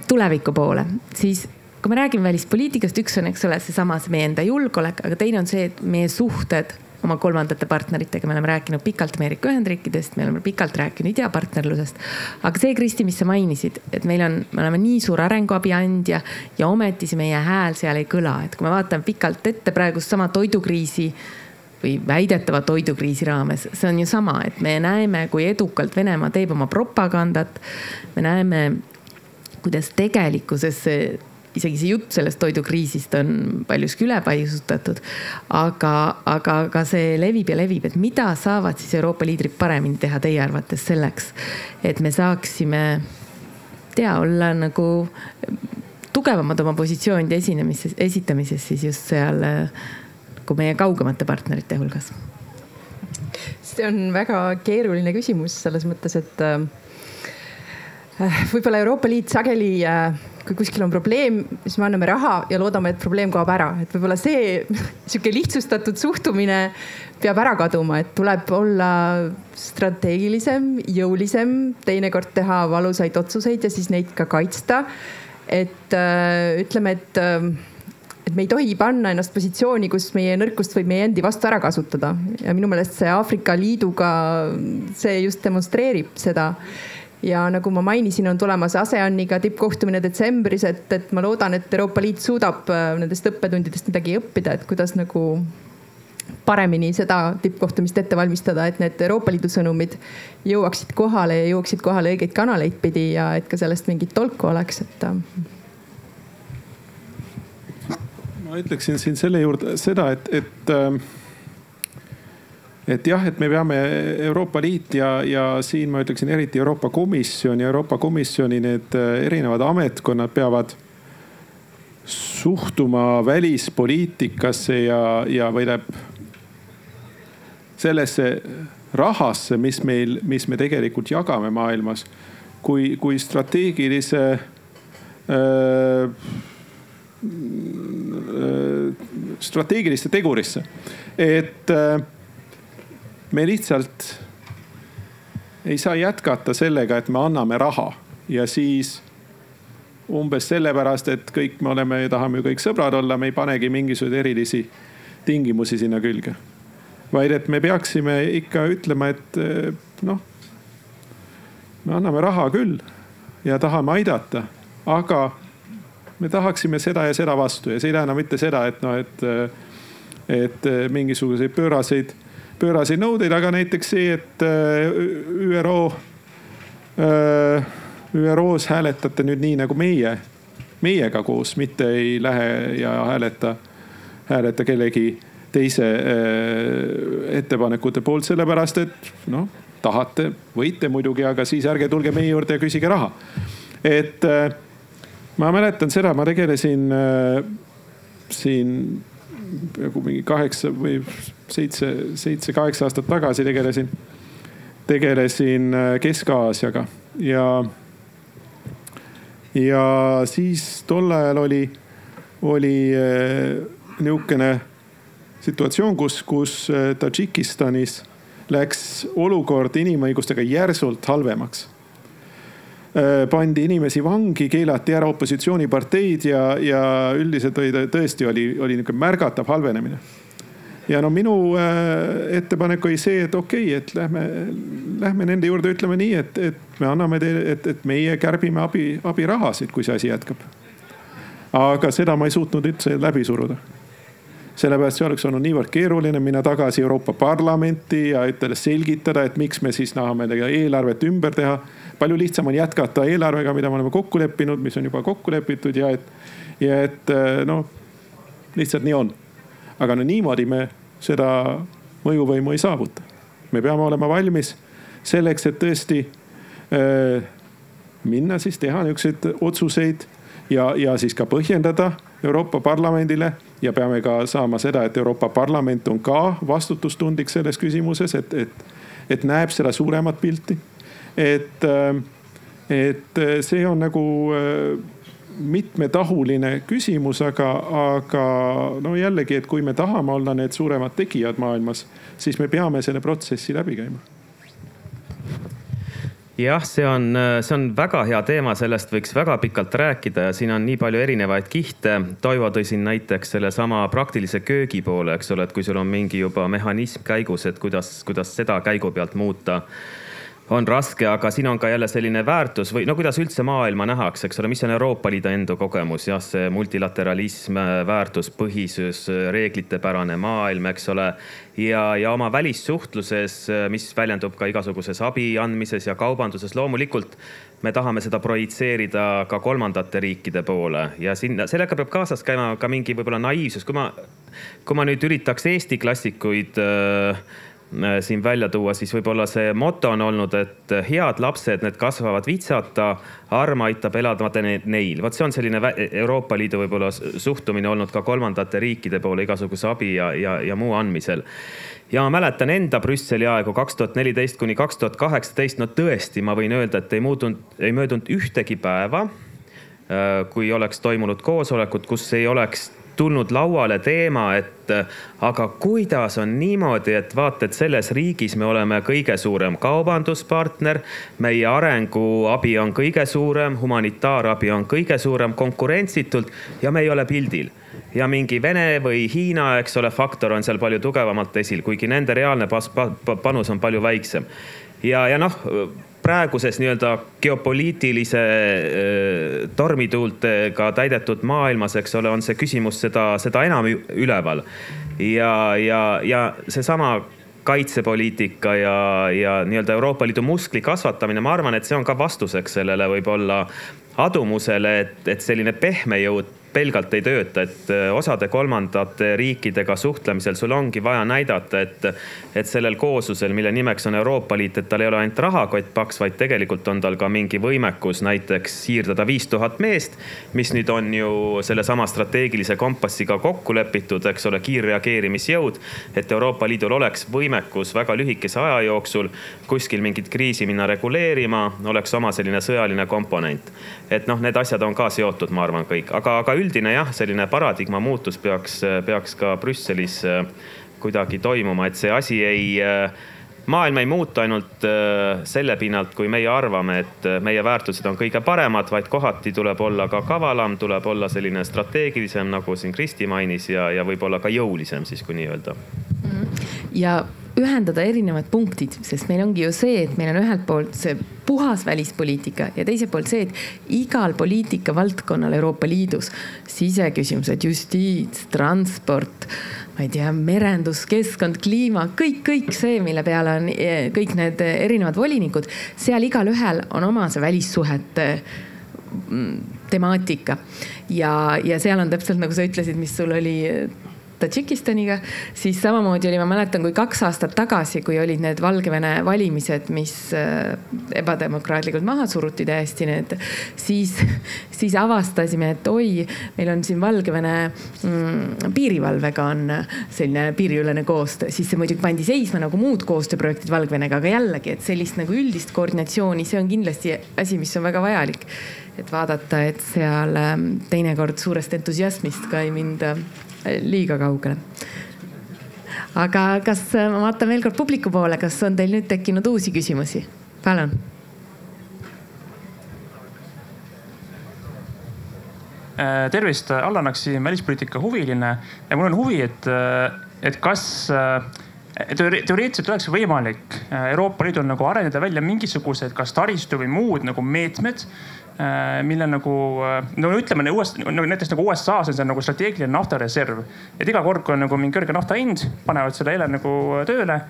tuleviku poole, siis kui me räägime välispoliitikast, üks on, eks ole, seesama see meie enda julgeolek, aga teine on see, et meie suhted oma kolmandate partneritega, me oleme rääkinud pikalt Ameerika Ühendriikidest, me oleme pikalt rääkinud idapartnerlusest. aga see, Kristi, mis sa mainisid, et meil on, me oleme nii suur arenguabi andja ja ometi see meie hääl seal ei kõla, et kui me vaatame pikalt ette praegust sama toidukriisi või väidetava toidukriisi raames, see on ju sama, et me näeme, kui edukalt Venemaa teeb oma propagandat. me näeme, kuidas tegelikkuses isegi see jutt sellest toidukriisist on paljuski ülepaisutatud. aga, aga, aga see levib ja levib, et mida saavad siis Euroopa liidrid paremini teha teie arvates selleks, et me saaksime, tea, olla nagu tugevamad oma positsioonide esinemises, esitamises siis just seal nagu meie kaugemate partnerite hulgas? see on väga keeruline küsimus selles mõttes, et äh, võib-olla Euroopa Liit sageli äh, kui kuskil on probleem, siis me anname raha ja loodame, et probleem kaob ära, et võib-olla see sihuke lihtsustatud suhtumine peab ära kaduma, et tuleb olla strateegilisem, jõulisem, teinekord teha valusaid otsuseid ja siis neid ka kaitsta. et äh, ütleme, et äh, et me ei tohi panna ennast positsiooni, kus meie nõrkust võib meie endi vastu ära kasutada. Ja minu meelest see Aafrika Liiduga, see just demonstreerib seda ja nagu ma mainisin, on tulemas ASEANiga tippkohtumine detsembris, et, et ma loodan, et Euroopa Liit suudab äh, nendest õppetundidest midagi õppida, et kuidas nagu paremini seda tippkohtumist ette valmistada, et need Euroopa Liidu sõnumid jõuaksid kohale ja jõuaksid kohale õigeid kanaleid pidi ja et ka sellest mingit tolku oleks, et. Äh. ma ütleksin siin selle juurde seda, et, et äh, et jah, et me peame Euroopa Liit ja, ja siin ma ütleksin eriti Euroopa Komisjon ja Euroopa Komisjoni need äh, erinevad ametkonnad peavad suhtuma välispoliitikasse ja, ja või tähendab sellesse rahasse, mis meil, mis me tegelikult jagame maailmas, kui, kui strateegilise äh, äh strateegiliste tegurisse. et äh, me lihtsalt ei saa jätkata sellega, et me anname raha ja siis umbes sellepärast, et kõik me oleme tahame ju kõik sõbrad olla, me ei panegi mingisuguseid erilisi tingimusi sinna külge. vaid et me peaksime ikka ütlema, et eh, noh, me anname raha küll ja tahame aidata, aga me tahaksime seda ja seda vastu ja see ei tähenda mitte seda, et noh, et, eh, et eh, mingisuguseid pööraseid pööraseid nõudeid, aga näiteks see, et äh, ÜRO, äh, ÜRO-s hääletate nüüd nii nagu meie, meiega koos, mitte ei lähe ja hääleta, hääleta kellegi teise äh, ettepanekute poolt, sellepärast et noh, tahate, võite muidugi, aga siis ärge tulge meie juurde ja küsige raha. et ma mäletan seda, ma tegelesin siin nagu mingi kaheksa või seitse, seitse-kaheksa aastat tagasi tegelesin, tegelesin äh, Kesk-Aasiaga. Ja, ja siis tol ajal oli, oli äh, nihukene situatsioon, kus, kus äh, Tadžikistanis läks olukord inimõigustega järsult halvemaks pandi inimesi vangi, keelati ära opositsiooniparteid ja, ja üldiselt oli tõesti oli, oli niisugune märgatav halvenemine. ja no minu äh, ettepanek oli see, et okei okay,, et lähme, lähme nende juurde, ütleme nii, et, et me anname teile, et, et meie kärbime abi, abirahasid, kui see asi jätkab. aga seda ma ei suutnud üldse läbi suruda sellepärast see oleks olnud niivõrd keeruline minna tagasi Euroopa Parlamenti ja ütelda, selgitada, et miks me siis tahame eelarvet ümber teha palju lihtsam on jätkata eelarvega, mida me oleme kokku leppinud, mis on juba kokku lepitud ja et, ja et äh, noh, lihtsalt nii on. aga no niimoodi me seda mõjuvõimu ei saavuta. me peame olema valmis selleks, et tõesti äh, minna siis teha niisuguseid otsuseid ja, ja siis ka põhjendada Euroopa Parlamendile ja peame ka saama seda, et Euroopa Parlament on ka vastutustundlik selles küsimuses, et, et, et näeb seda suuremat pilti. et, et see on nagu mitmetahuline küsimus, aga, aga no jällegi, et kui me tahame olla need suuremad tegijad maailmas, siis me peame selle protsessi läbi käima jah, see on, see on väga hea teema, sellest võiks väga pikalt rääkida ja siin on nii palju erinevaid kihte. Toivo tõi siin näiteks sellesama praktilise köögi poole, eks ole, et kui sul on mingi juba mehhanism käigus, et kuidas, kuidas seda käigu pealt muuta on raske, aga siin on ka jälle selline väärtus või no kuidas üldse maailma nähakse, eks ole, mis on Euroopa Liidu enda kogemus, jah, see multilateralism, väärtuspõhisus, reeglitepärane maailm, eks ole. ja, ja oma välissuhtluses, mis väljendub ka igasuguses abi andmises ja kaubanduses, loomulikult me tahame seda projitseerida ka kolmandate riikide poole ja sinna, sellega peab kaasas käima ka mingi võib-olla naiivsus, kui ma, kui ma nüüd üritaks Eesti klassikuid äh, siin välja tuua, siis võib-olla see moto on olnud, et head lapsed, need kasvavad vitsata, arm aitab elada neil. vot see on selline Euroopa Liidu võib-olla suhtumine olnud ka kolmandate riikide poole igasuguse abi ja, ja, ja muu andmisel. ja ma mäletan enda Brüsseli aegu kaks tuhat neliteist kuni kaks tuhat kaheksateist, no tõesti, ma võin öelda, et ei muutunud, ei möödunud ühtegi päeva äh, kui oleks toimunud koosolekud, kus ei oleks tulnud lauale teema, et aga kuidas on niimoodi, et vaata, et selles riigis me oleme kõige suurem kaubanduspartner, meie arenguabi on kõige suurem, humanitaarabi on kõige suurem konkurentsitult ja me ei ole pildil ja mingi Vene või Hiina, eks ole, faktor on seal palju tugevamalt esil, kuigi nende reaalne panus on palju väiksem. ja, ja noh praeguses nii-öelda geopoliitilise tormituultega täidetud maailmas, eks ole, on see küsimus seda, seda enam üleval. ja, ja, ja seesama kaitsepoliitika ja, ja nii-öelda Euroopa Liidu muskli kasvatamine, ma arvan, et see on ka vastuseks sellele võib-olla adumusele, et, et selline pehme jõud pelgalt ei tööta, et äh, osade kolmandate riikidega suhtlemisel sul ongi vaja näidata, et, et sellel kooslusel, mille nimeks on Euroopa Liit, et tal ei ole ainult rahakott paks, vaid tegelikult on tal ka mingi võimekus näiteks siirdada viis tuhat meest, mis nüüd on ju sellesama strateegilise kompassiga kokku lepitud, eks ole, kiirreageerimisjõud. et Euroopa Liidul oleks võimekus väga lühikese aja jooksul kuskil mingit kriisi minna reguleerima, oleks oma selline sõjaline komponent. et noh, need asjad on ka seotud, ma arvan, kõik, aga, aga üldine jah, selline paradigma muutus peaks, peaks ka Brüsselis äh, kuidagi toimuma, et see asi ei äh, maailm ei muutu ainult äh, selle pinnalt, kui meie arvame, et meie väärtused on kõige paremad, vaid kohati tuleb olla ka kavalam, tuleb olla selline strateegilisem, nagu siin Kristi mainis ja, ja võib-olla ka jõulisem siis, kui nii öelda. ja ühendada erinevad punktid, sest meil ongi ju see, et meil on ühelt poolt see puhas välispoliitika ja teiselt poolt see, et igal poliitika valdkonnal Euroopa Liidus siseküsimused, justiits, transport, ma ei tea, merendus, keskkond, kliima, kõik, kõik see, mille peale on eh, kõik need erinevad volinikud, seal igalühel on oma see välissuhete mm, temaatika. Ja, ja seal on täpselt nagu sa ütlesid, mis sul oli Tadžikistaniga, siis samamoodi oli, ma mäletan, kui kaks aastat tagasi, kui olid need Valgevene valimised, mis äh, ebademokraatlikult maha suruti täiesti need, siis, siis avastasime, et oi, meil on siin Valgevene mm, piirivalvega on selline piiriülene koostöö, siis see muidugi pandi seisma nagu muud koostööprojektid Valgevenega, aga jällegi, et sellist nagu üldist koordinatsiooni, see on kindlasti asi, mis on väga vajalik. Et vaadata, et seal ähm, teinekord suurest entusiasmist ka ei minda liiga kaugele. aga kas, ma vaatan veel kord publiku poole, kas on teil nüüd tekkinud uusi küsimusi? palun. Äh, tervist, Allan Aksi, välispoliitika huviline ja mul on huvi, et, et kas teoreetiliselt oleks võimalik Euroopa Liidul nagu arendada välja mingisugused, kas taristu või muud nagu meetmed Äh, mille nagu, äh, no ütleme US, no näiteks nagu USA-s on see nagu strateegiline naftareserv. et iga kord, kui on nagu mingi kõrge nafta hind, panevad selle eile nagu tööle.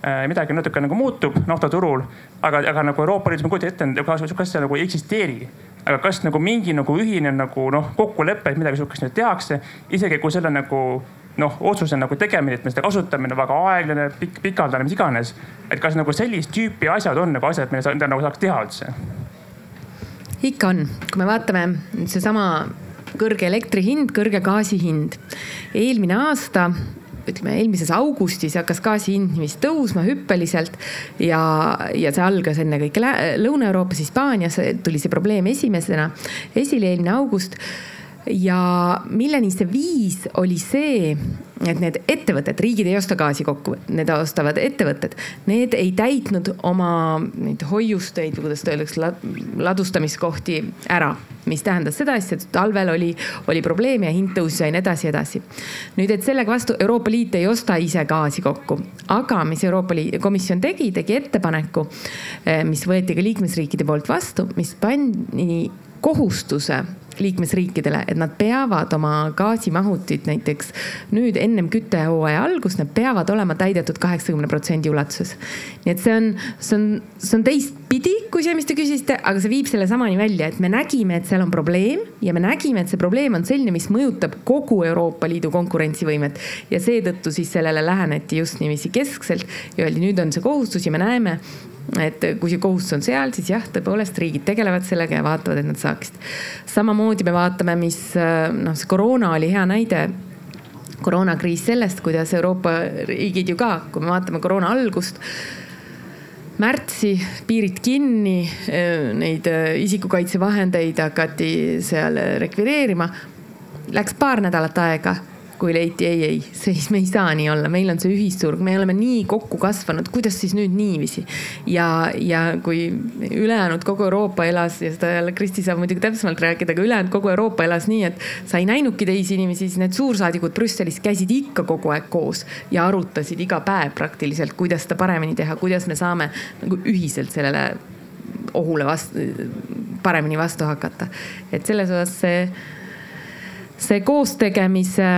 Äh, midagi natuke nagu muutub naftaturul, aga, aga nagu Euroopa Liidus ma kujutan ette, kas, kas see nagu ei eksisteeri. aga kas nagu mingi nagu ühine nagu noh, kokkulepe, et midagi sihukest nüüd tehakse, isegi kui selle nagu noh, otsuse nagu tegemine, et me seda kasutame, on väga aeglane, pikk, pikaldane, mis iganes. et kas nagu sellist tüüpi asjad on nagu asjad, mida nagu saaks teha üldse? Ikka on, kui me vaatame seesama kõrge elektri hind, kõrge gaasi hind. eelmine aasta ütleme eelmises augustis hakkas gaasi hind vist tõusma hüppeliselt ja, ja see algas ennekõike Lõuna-Euroopas, Hispaanias tuli see probleem esimesena esile eelmine august ja milleni see viis, oli see, et need ettevõtted, riigid ei osta gaasi kokku, need ostavad ettevõtted, need ei täitnud oma neid hoiusteid või kuidas öeldakse, ladustamiskohti ära. mis tähendas seda asja, et talvel oli, oli probleem ja hind tõusis ja nii edasi ja edasi. nüüd, et sellega vastu Euroopa Liit ei osta ise gaasi kokku, aga mis Euroopa Liidu komisjon tegi, tegi ettepaneku, eh, mis võeti ka liikmesriikide poolt vastu, mis pandi kohustuse liikmesriikidele, et nad peavad oma gaasimahutid näiteks nüüd ennem küttehooaja algust, nad peavad olema täidetud kaheksakümne protsendi ulatuses. nii et see on, see on, see on teistpidi kui see, mis te küsisite, aga see viib selle samani välja, et me nägime, et seal on probleem ja me nägime, et see probleem on selline, mis mõjutab kogu Euroopa Liidu konkurentsivõimet. ja seetõttu siis sellele läheneti just niiviisi keskselt ja öeldi, nüüd on see kohustus ja me näeme, et kui see kohustus on seal, siis jah, tõepoolest riigid tegelevad sellega ja vaatavad, et nad saaksid. samamoodi me vaatame, mis noh, see koroona oli hea näide koroonakriis sellest, kuidas Euroopa riigid ju ka, kui me vaatame koroona algust märtsi, piirid kinni, neid isikukaitsevahendeid hakati seal rekvireerima. Läks paar nädalat aega kui leiti ei, ei, see, me ei saa nii olla, meil on see ühisturg, me oleme nii kokku kasvanud, kuidas siis nüüd niiviisi. ja, ja kui ülejäänud kogu Euroopa elas ja seda jälle Kristi saab muidugi täpsemalt rääkida, aga ülejäänud kogu Euroopa elas nii, et sa ei näinudki teisi inimesi, siis need suursaadikud Brüsselis käisid ikka kogu aeg koos ja arutasid iga päev praktiliselt, kuidas seda paremini teha, kuidas me saame nagu ühiselt sellele ohule vastu, paremini vastu hakata. et selles osas see see koostegemise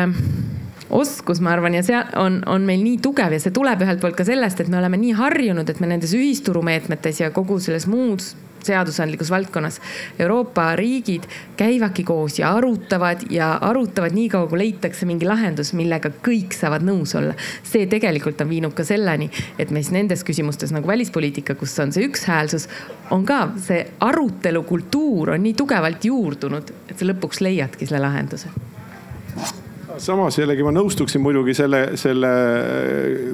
oskus, ma arvan, ja see on, on meil nii tugev ja see tuleb ühelt poolt ka sellest, et me oleme nii harjunud, et me nendes ühisturumeetmetes ja kogu selles muus seadusandlikus valdkonnas Euroopa riigid käivadki koos ja arutavad ja arutavad niikaua, kui leitakse mingi lahendus, millega kõik saavad nõus olla. see tegelikult on viinud ka selleni, et me siis nendes küsimustes nagu välispoliitika, kus on see ükshäälsus, on ka see arutelukultuur on nii tugevalt juurdunud, et sa lõpuks leiadki selle lahenduse samas jällegi ma nõustuksin muidugi selle, selle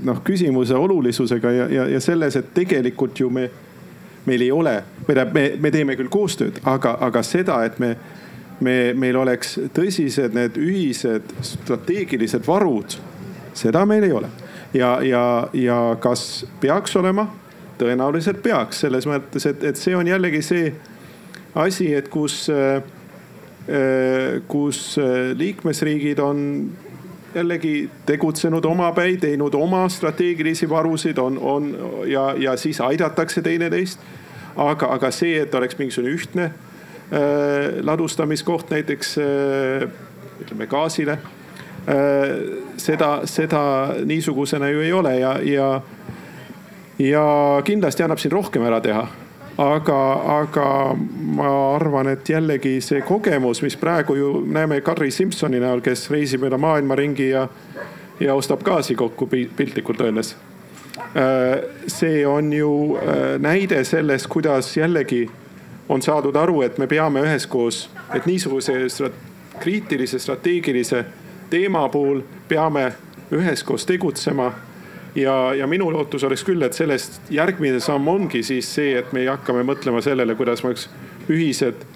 noh, küsimuse olulisusega ja, ja, ja selles, et tegelikult ju me, meil ei ole, või tähendab, me, me teeme küll koostööd, aga, aga seda, et me, me, meil oleks tõsised need ühised strateegilised varud, seda meil ei ole. ja, ja, ja kas peaks olema? tõenäoliselt peaks selles mõttes, et, et see on jällegi see asi, et kus äh, Äh, kus äh, liikmesriigid on jällegi tegutsenud omapäi, teinud oma strateegilisi varusid, on, on ja, ja siis aidatakse teineteist. aga, aga see, et oleks mingisugune ühtne äh, ladustamiskoht näiteks äh, ütleme gaasile äh,. seda, seda niisugusena ju ei ole ja, ja, ja kindlasti annab siin rohkem ära teha aga, aga ma arvan, et jällegi see kogemus, mis praegu ju näeme Carri Simsoni näol, kes reisib üle maailma ringi ja, ja ostab gaasi kokku piltlikult öeldes. Äh, see on ju äh, näide sellest, kuidas jällegi on saadud aru, et me peame üheskoos, et niisuguse strat kriitilise strateegilise teema puhul peame üheskoos tegutsema ja, ja minu lootus oleks küll, et sellest järgmine samm ongi siis see, et me hakkame mõtlema sellele, kuidas me oleks ühised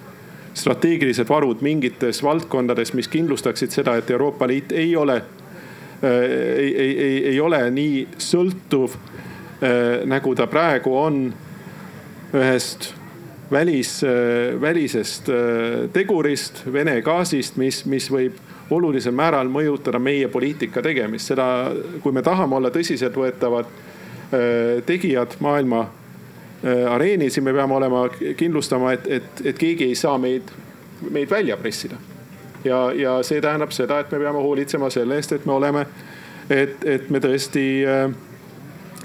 strateegilised varud mingites valdkondades, mis kindlustaksid seda, et Euroopa Liit ei ole äh,, ei, ei, ei, ei ole nii sõltuv äh, nagu ta praegu on ühest välis äh,, välisest äh, tegurist, Vene gaasist, mis, mis võib olulisel määral mõjutada meie poliitika tegemist. seda, kui me tahame olla tõsiseltvõetavad äh, tegijad maailma äh, areenil, siis me peame olema, kindlustama, et, et, et keegi ei saa meid, meid välja pressida. ja, ja see tähendab seda, et me peame hoolitsema selle eest, et me oleme, et, et me tõesti, äh,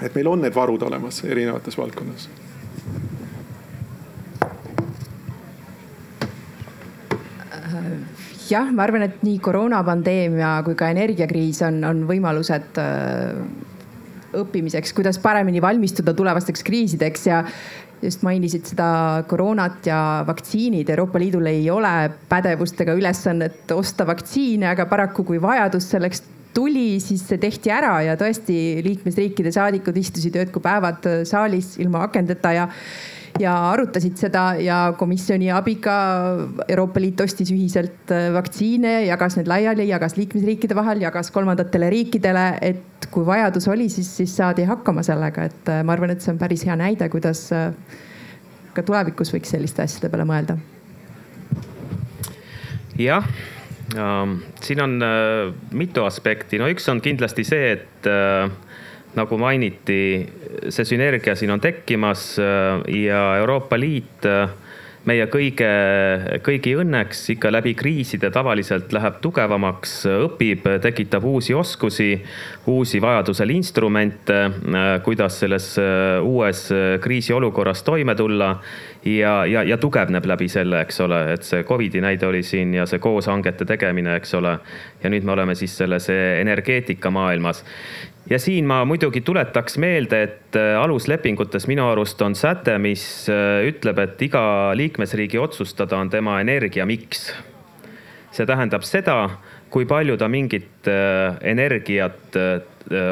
et meil on need varud olemas erinevates valdkondades jah, ma arvan, et nii koroonapandeemia kui ka energiakriis on, on võimalused äh, õppimiseks, kuidas paremini valmistuda tulevasteks kriisideks ja just mainisid seda koroonat ja vaktsiinid. Euroopa Liidul ei ole pädevust ega ülesannet osta vaktsiine, aga paraku, kui vajadus selleks tuli, siis see tehti ära ja tõesti liikmesriikide saadikud istusid ööd kui päevad saalis ilma akendeta ja ja arutasid seda ja komisjoni abiga Euroopa Liit ostis ühiselt vaktsiine, jagas need laiali, jagas liikmesriikide vahel, jagas kolmandatele riikidele, et kui vajadus oli, siis, siis saadi hakkama sellega, et ma arvan, et see on päris hea näide, kuidas ka tulevikus võiks selliste asjade peale mõelda. jah Ähm, siin on äh, mitu aspekti, no üks on kindlasti see, et äh, nagu mainiti, see sünergia siin on tekkimas äh, ja Euroopa Liit meie kõige, kõigi õnneks ikka läbi kriiside tavaliselt läheb tugevamaks, õpib, tekitab uusi oskusi, uusi vajadusel instrumente, kuidas selles uues kriisiolukorras toime tulla ja, ja, ja tugevneb läbi selle, eks ole, et see Covidi näide oli siin ja see kooshangete tegemine, eks ole. ja nüüd me oleme siis selles energeetikamaailmas. Ja siin ma muidugi tuletaks meelde, et äh, aluslepingutes minu arust on säte, mis äh, ütleb, et iga liikmesriigi otsustada on tema energiamiks. see tähendab seda, kui palju ta mingit äh, energiat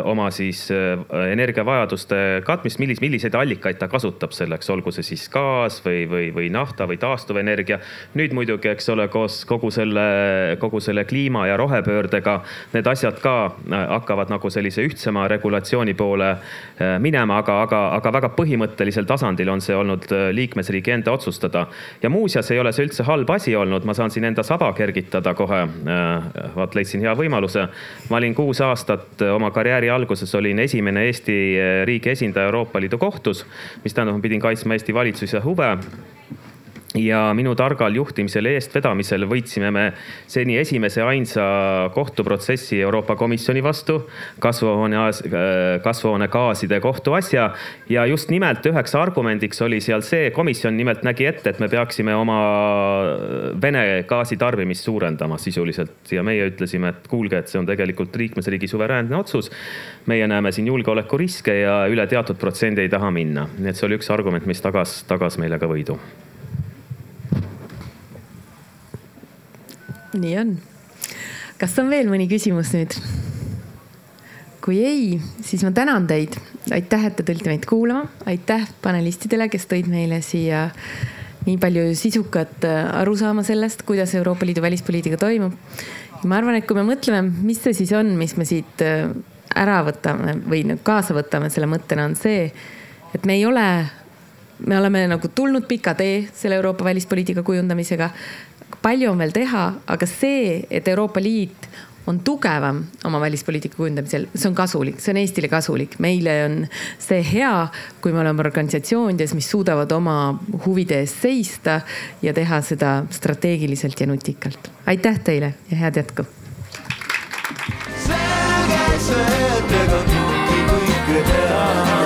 oma siis äh, energiavajaduste katmist, millis-, milliseid allikaid ta kasutab selleks, olgu see siis gaas või, või, või nafta või taastuvenergia. nüüd muidugi, eks ole, koos kogu selle, kogu selle kliima ja rohepöördega need asjad ka äh, hakkavad nagu sellise ühtsema regulatsiooni poole minema, aga, aga, aga väga põhimõttelisel tasandil on see olnud liikmesriigi enda otsustada. ja muuseas ei ole see üldse halb asi olnud, ma saan siin enda saba kergitada kohe. vaat leidsin hea võimaluse. ma olin kuus aastat oma karjääri karjääri alguses olin esimene Eesti eh, riigi esindaja Euroopa Liidu kohtus, mis tähendab, ma pidin kaitsma Eesti valitsuse huve ja minu targal juhtimisel ja eestvedamisel võitsime me seni esimese ainsa kohtuprotsessi Euroopa Komisjoni vastu, kasvuhoone, kasvuhoonegaaside kohtuasja. ja just nimelt üheks argumendiks oli seal see, komisjon nimelt nägi ette, et me peaksime oma Vene gaasi tarbimist suurendama sisuliselt ja meie ütlesime, et kuulge, et see on tegelikult liikmesriigi suveräänne otsus. meie näeme siin julgeolekuriske ja üle teatud protsendi ei taha minna, nii et see oli üks argument, mis tagas, tagas meile ka võidu nii on. kas on veel mõni küsimus nüüd? kui ei, siis ma tänan teid. aitäh, et te tulite meid kuulama, aitäh panelistidele, kes tõid meile siia nii palju sisukat äh, arusaama sellest, kuidas Euroopa Liidu välispoliitika toimub. ma arvan, et kui me mõtleme, mis see siis on, mis me siit äh, ära võtame või kaasa võtame selle mõttena, on see, et me ei ole me oleme nagu tulnud pika tee selle Euroopa välispoliitika kujundamisega palju on veel teha, aga see, et Euroopa Liit on tugevam oma välispoliitika kujundamisel, see on kasulik, see on Eestile kasulik, meile on see hea, kui me oleme organisatsioonides, mis suudavad oma huvide eest seista ja teha seda strateegiliselt ja nutikalt. aitäh teile ja head jätku. selge see, et ega kõike teha